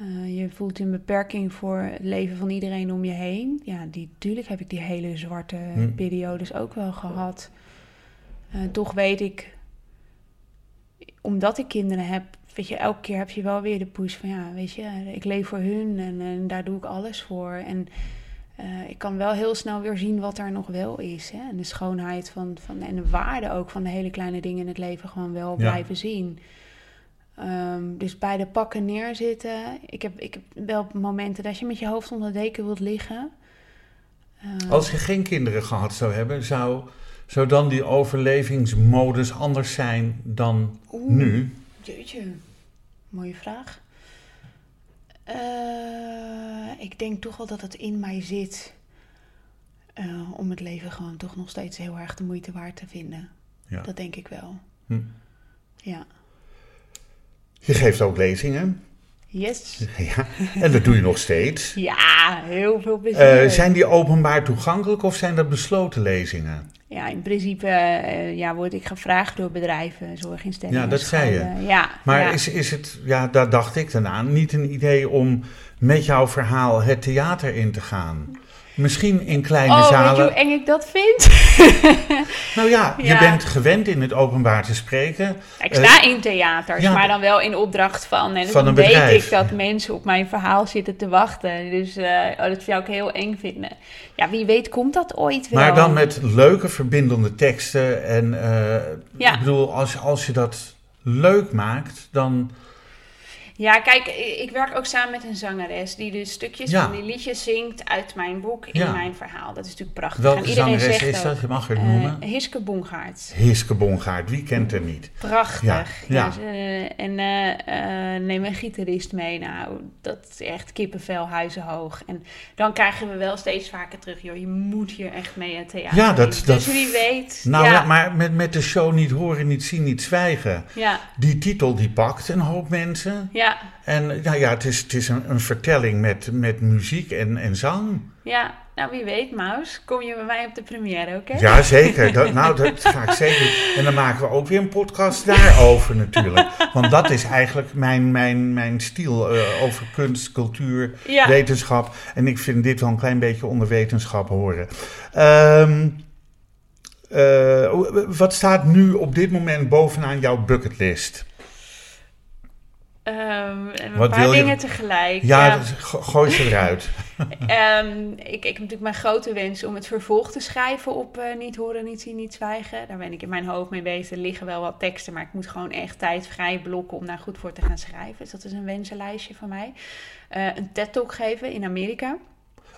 uh, je voelt een beperking voor het leven van iedereen om je heen. Ja, die, tuurlijk heb ik die hele zwarte hmm. periodes ook wel gehad. Uh, toch weet ik, omdat ik kinderen heb, weet je, elke keer heb je wel weer de push van ja, weet je, ik leef voor hun en, en daar doe ik alles voor. En uh, ik kan wel heel snel weer zien wat er nog wel is. Hè? En de schoonheid van, van, en de waarde ook van de hele kleine dingen in het leven gewoon wel ja. blijven zien. Um, dus bij de pakken neerzitten. Ik heb, ik heb wel momenten dat je met je hoofd onder de deken wilt liggen. Uh, Als je geen kinderen gehad zou hebben, zou, zou dan die overlevingsmodus anders zijn dan Oeh, nu? Jeetje, mooie vraag. Uh, ik denk toch wel dat het in mij zit uh, om het leven gewoon toch nog steeds heel erg de moeite waard te vinden. Ja. Dat denk ik wel. Hm. Ja. Je geeft ook lezingen. Yes. Ja, en dat doe je nog steeds. Ja, heel veel plezier. Uh, zijn die openbaar toegankelijk of zijn dat besloten lezingen? Ja, in principe uh, ja, word ik gevraagd door bedrijven, zorginstellingen. Ja, dat zei je. Ja, maar ja. Is, is het, ja, daar dacht ik dan aan, niet een idee om met jouw verhaal het theater in te gaan? Misschien in kleine oh, zalen. Weet je hoe eng ik dat vind? nou ja, je bent gewend in het openbaar te spreken. Ik sta uh, in theaters, ja, maar dan wel in opdracht van. En van dan een bedrijf. weet ik dat mensen op mijn verhaal zitten te wachten. Dus uh, oh, dat zou ik heel eng vinden. Ja, wie weet komt dat ooit wel. Maar dan met leuke verbindende teksten. En uh, ja. ik bedoel, als, als je dat leuk maakt, dan... Ja, kijk, ik werk ook samen met een zangeres die dus stukjes ja. van die liedjes zingt uit mijn boek in ja. mijn verhaal. Dat is natuurlijk prachtig. Welke zangeres is dat? Je mag het noemen. Uh, Hiske Bongaard. Hiske Bongaard, wie kent er niet? Prachtig. Ja. ja. Dus, uh, en uh, neem een gitarist mee. Nou, dat is echt kippenvel, huizenhoog. En dan krijgen we wel steeds vaker terug, joh, je moet hier echt mee het theater Ja, dat... In. dat dus wie weet. Nou, ja. maar met, met de show niet horen, niet zien, niet zwijgen. Ja. Die titel, die pakt een hoop mensen. Ja. En nou ja, het is, het is een, een vertelling met, met muziek en, en zang. Ja, nou wie weet, Maus. Kom je bij mij op de première, oké? Okay? Ja, zeker. Dat, nou, dat ga ik zeker. En dan maken we ook weer een podcast daarover natuurlijk. Want dat is eigenlijk mijn, mijn, mijn stiel uh, over kunst, cultuur, ja. wetenschap. En ik vind dit wel een klein beetje onder wetenschap horen. Um, uh, wat staat nu op dit moment bovenaan jouw bucketlist? Um, een Wat paar dingen tegelijk. Ja, ja. gooi ze eruit. um, ik, ik heb natuurlijk mijn grote wens om het vervolg te schrijven op uh, Niet Horen, Niet Zien, Niet Zwijgen. Daar ben ik in mijn hoofd mee bezig. Er liggen wel wat teksten, maar ik moet gewoon echt tijd vrij blokken om daar goed voor te gaan schrijven. Dus dat is een wensenlijstje van mij. Uh, een TED-talk geven in Amerika.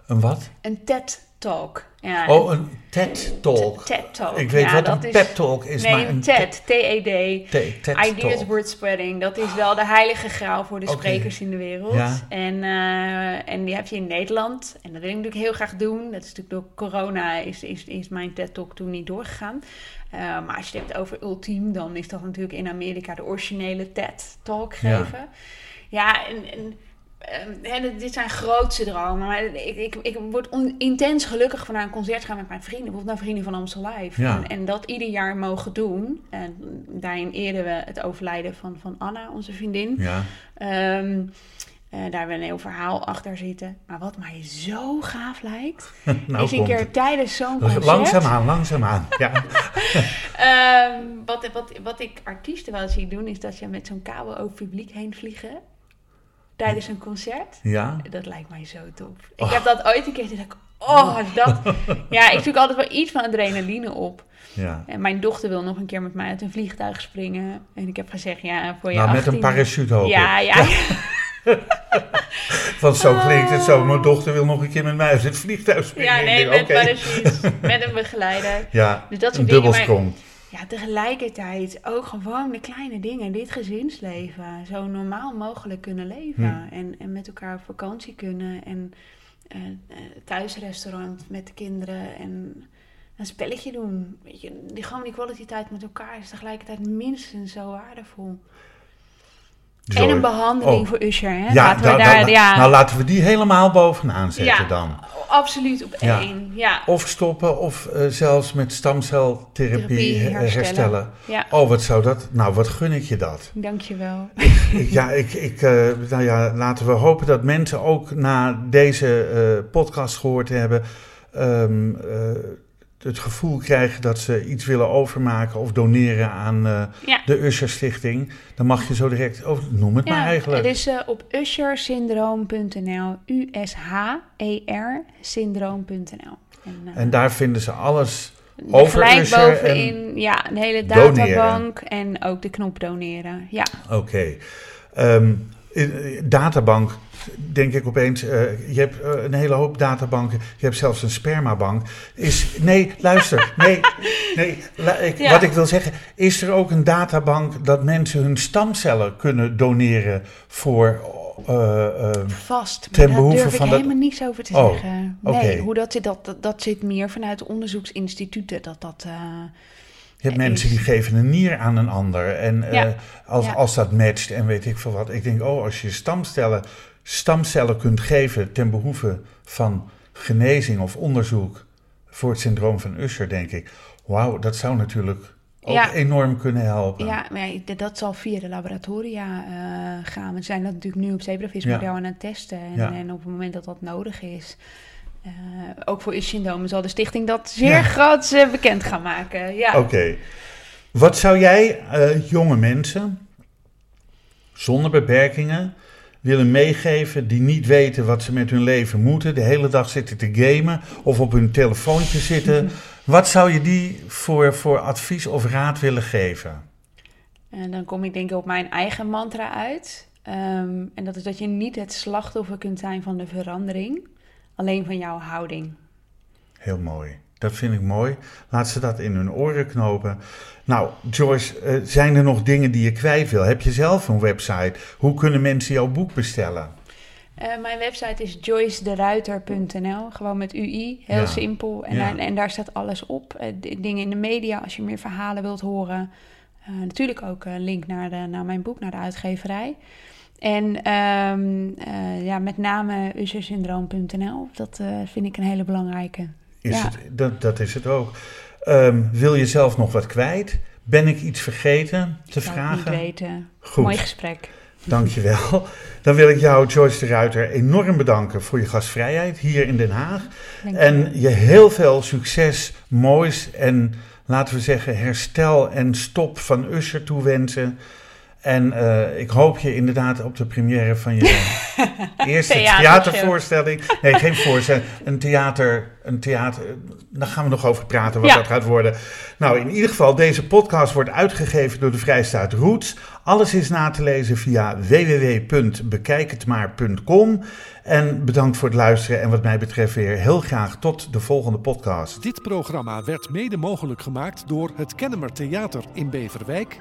Een wat? Een TED Talk. Ja, oh, een TED-talk. TED-talk. Ik weet ja, wat een pep-talk is, nee, maar een TED, T-E-D. TED Ideas Word Spreading. Dat is wel de heilige graal voor de okay. sprekers in de wereld. Ja. En, uh, en die heb je in Nederland. En dat wil ik natuurlijk heel graag doen. Dat is natuurlijk door corona is, is, is mijn TED-talk toen niet doorgegaan. Uh, maar als je het hebt over ultiem, dan is dat natuurlijk in Amerika de originele TED-talk geven. Ja, ja en, en Um, dit zijn grootste dromen. Maar ik, ik, ik word on, intens gelukkig van naar een concert gaan met mijn vrienden. Bijvoorbeeld naar Vrienden van Amstel Live. Ja. En, en, dat ieder jaar mogen doen. En daarin eerden we het overlijden van, van Anna, onze vriendin. Ja. Um, uh, daar hebben we een heel verhaal achter zitten. Maar wat mij zo gaaf lijkt, nou, is een keer tijdens zo'n concert... Langzaamaan, langzaamaan, ja. um, wat, wat, wat ik artiesten wel zie doen, is dat je met zo'n kabel over publiek heen vliegen tijdens een concert. Ja. Dat lijkt mij zo tof. Ik oh. heb dat ooit een keer, toen dacht ik, Oh, dat. Ja, ik zoek altijd wel iets van adrenaline op. Ja. En mijn dochter wil nog een keer met mij uit een vliegtuig springen. En ik heb gezegd, ja, voor je Nou, met een 18e parachute hoop Ja, ik. ja, ja. Want zo klinkt het zo. Mijn dochter wil nog een keer met mij uit het vliegtuig springen. Ja, nee, denk, met oké. parachutes, met een begeleider. Ja, Dus dat een dubbelsprong. Ja, tegelijkertijd ook gewoon de kleine dingen, dit gezinsleven, zo normaal mogelijk kunnen leven. Hm. En, en met elkaar op vakantie kunnen en eh, eh, thuisrestaurant met de kinderen en een spelletje doen. Weet je, die, gewoon die kwaliteit met elkaar is tegelijkertijd minstens zo waardevol. En een behandeling Oh. voor Usher, hè? Ja, Laten we nou, daar, ja, nou laten we die helemaal bovenaan zetten Ja. dan. absoluut op één. Ja, Of stoppen, of eh, zelfs met stamceltherapie Therapie he- herstellen. Oh, wat zou dat? Nou, wat gun ik je dat? dankjewel. Ik- ja, ik, ik, eh, nou ja, laten we hopen dat mensen ook na deze eh, podcast gehoord hebben. ehm, eh, het gevoel krijgen dat ze iets willen overmaken of doneren aan eh, Ja. de Usher Stichting. Dan mag je zo direct, oh, noem het maar eigenlijk. Het is eh, op ushersyndroom.nl. U-S-H-E-R syndroom.nl. En, eh, En daar vinden ze alles er over gelijk Usher bovenin, ja, een hele doneren. databank en ook de knop doneren. Ja, Oké. Ehm, eh, databank, denk ik opeens. eh, je hebt eh, een hele hoop databanken. Je hebt zelfs een spermabank. Is, nee, luister. Nee, nee ik, Ja. wat ik wil zeggen. Is er ook een databank dat mensen hun stamcellen kunnen doneren voor. eh, eh, vast. Maar Ten daar behoeve durf ik van dat- helemaal niets over te Oh, zeggen. oké. Nee, hoe dat zit, dat, dat, dat zit meer vanuit onderzoeksinstituten. Dat dat... je hebt mensen die geven een nier aan een ander. En eh, als, Ja. als dat matcht en weet ik veel wat. Ik denk, oh, als je stamcellen, stamcellen kunt geven ten behoeve van genezing of onderzoek voor het syndroom van Usher, denk ik. Wauw, dat zou natuurlijk ook Ja. enorm kunnen helpen. Ja, maar dat zal via de laboratoria eh, gaan. We zijn dat natuurlijk nu op zebravismodel aan het testen. En, en op het moment dat dat nodig is... eh, ook voor Usher-syndroom zal de stichting dat zeer Ja. eh, bekend gaan maken. Ja. Oké. Wat zou jij eh, jonge mensen zonder beperkingen willen meegeven die niet weten wat ze met hun leven moeten, de hele dag zitten te gamen of op hun telefoontje zitten? Wat zou je die voor, voor advies of raad willen geven? En dan kom ik denk ik op mijn eigen mantra uit. Ehm, en dat is dat je niet het slachtoffer kunt zijn van de verandering, alleen van jouw houding. Heel mooi. Dat vind ik mooi. Laat ze dat in hun oren knopen. Nou, Joyce, eh, zijn er nog dingen die je kwijt wil? Heb je zelf een website? Hoe kunnen mensen jouw boek bestellen? Eh, mijn website is joycederuiter.nl, gewoon met UI, heel Ja. simpel. En, Ja. en daar staat alles op. Eh, dingen in de media, als je meer verhalen wilt horen. Eh, natuurlijk ook een link naar, de, naar mijn boek, naar de uitgeverij. En ehm, eh, ja, met name ushersyndroom.nl, dat eh, vind ik een hele belangrijke. Is Ja. het, dat, dat is het ook. Ehm, wil je zelf nog wat kwijt? Ben ik iets vergeten te Zou ik niet vragen? weten. Goed, Mooi gesprek. dankjewel. Dan wil ik jou, Joyce de Ruiter, enorm bedanken voor je gastvrijheid hier in Den Haag. En je heel veel succes, moois en laten we zeggen herstel en stop van Usher toewensen. En eh, ik hoop je inderdaad op de première van je eerste theatervoorstelling. Nee, geen voorstelling. Een theater. Een theater. Daar gaan we nog over praten wat Ja. dat gaat worden. Nou, in ieder geval, deze podcast wordt uitgegeven door de Vrijstaat Roots. Alles is na te lezen via www.bekijkhetmaar.com. En bedankt voor het luisteren. En wat mij betreft weer heel graag tot de volgende podcast. Dit programma werd mede mogelijk gemaakt door het Kennemer Theater in Beverwijk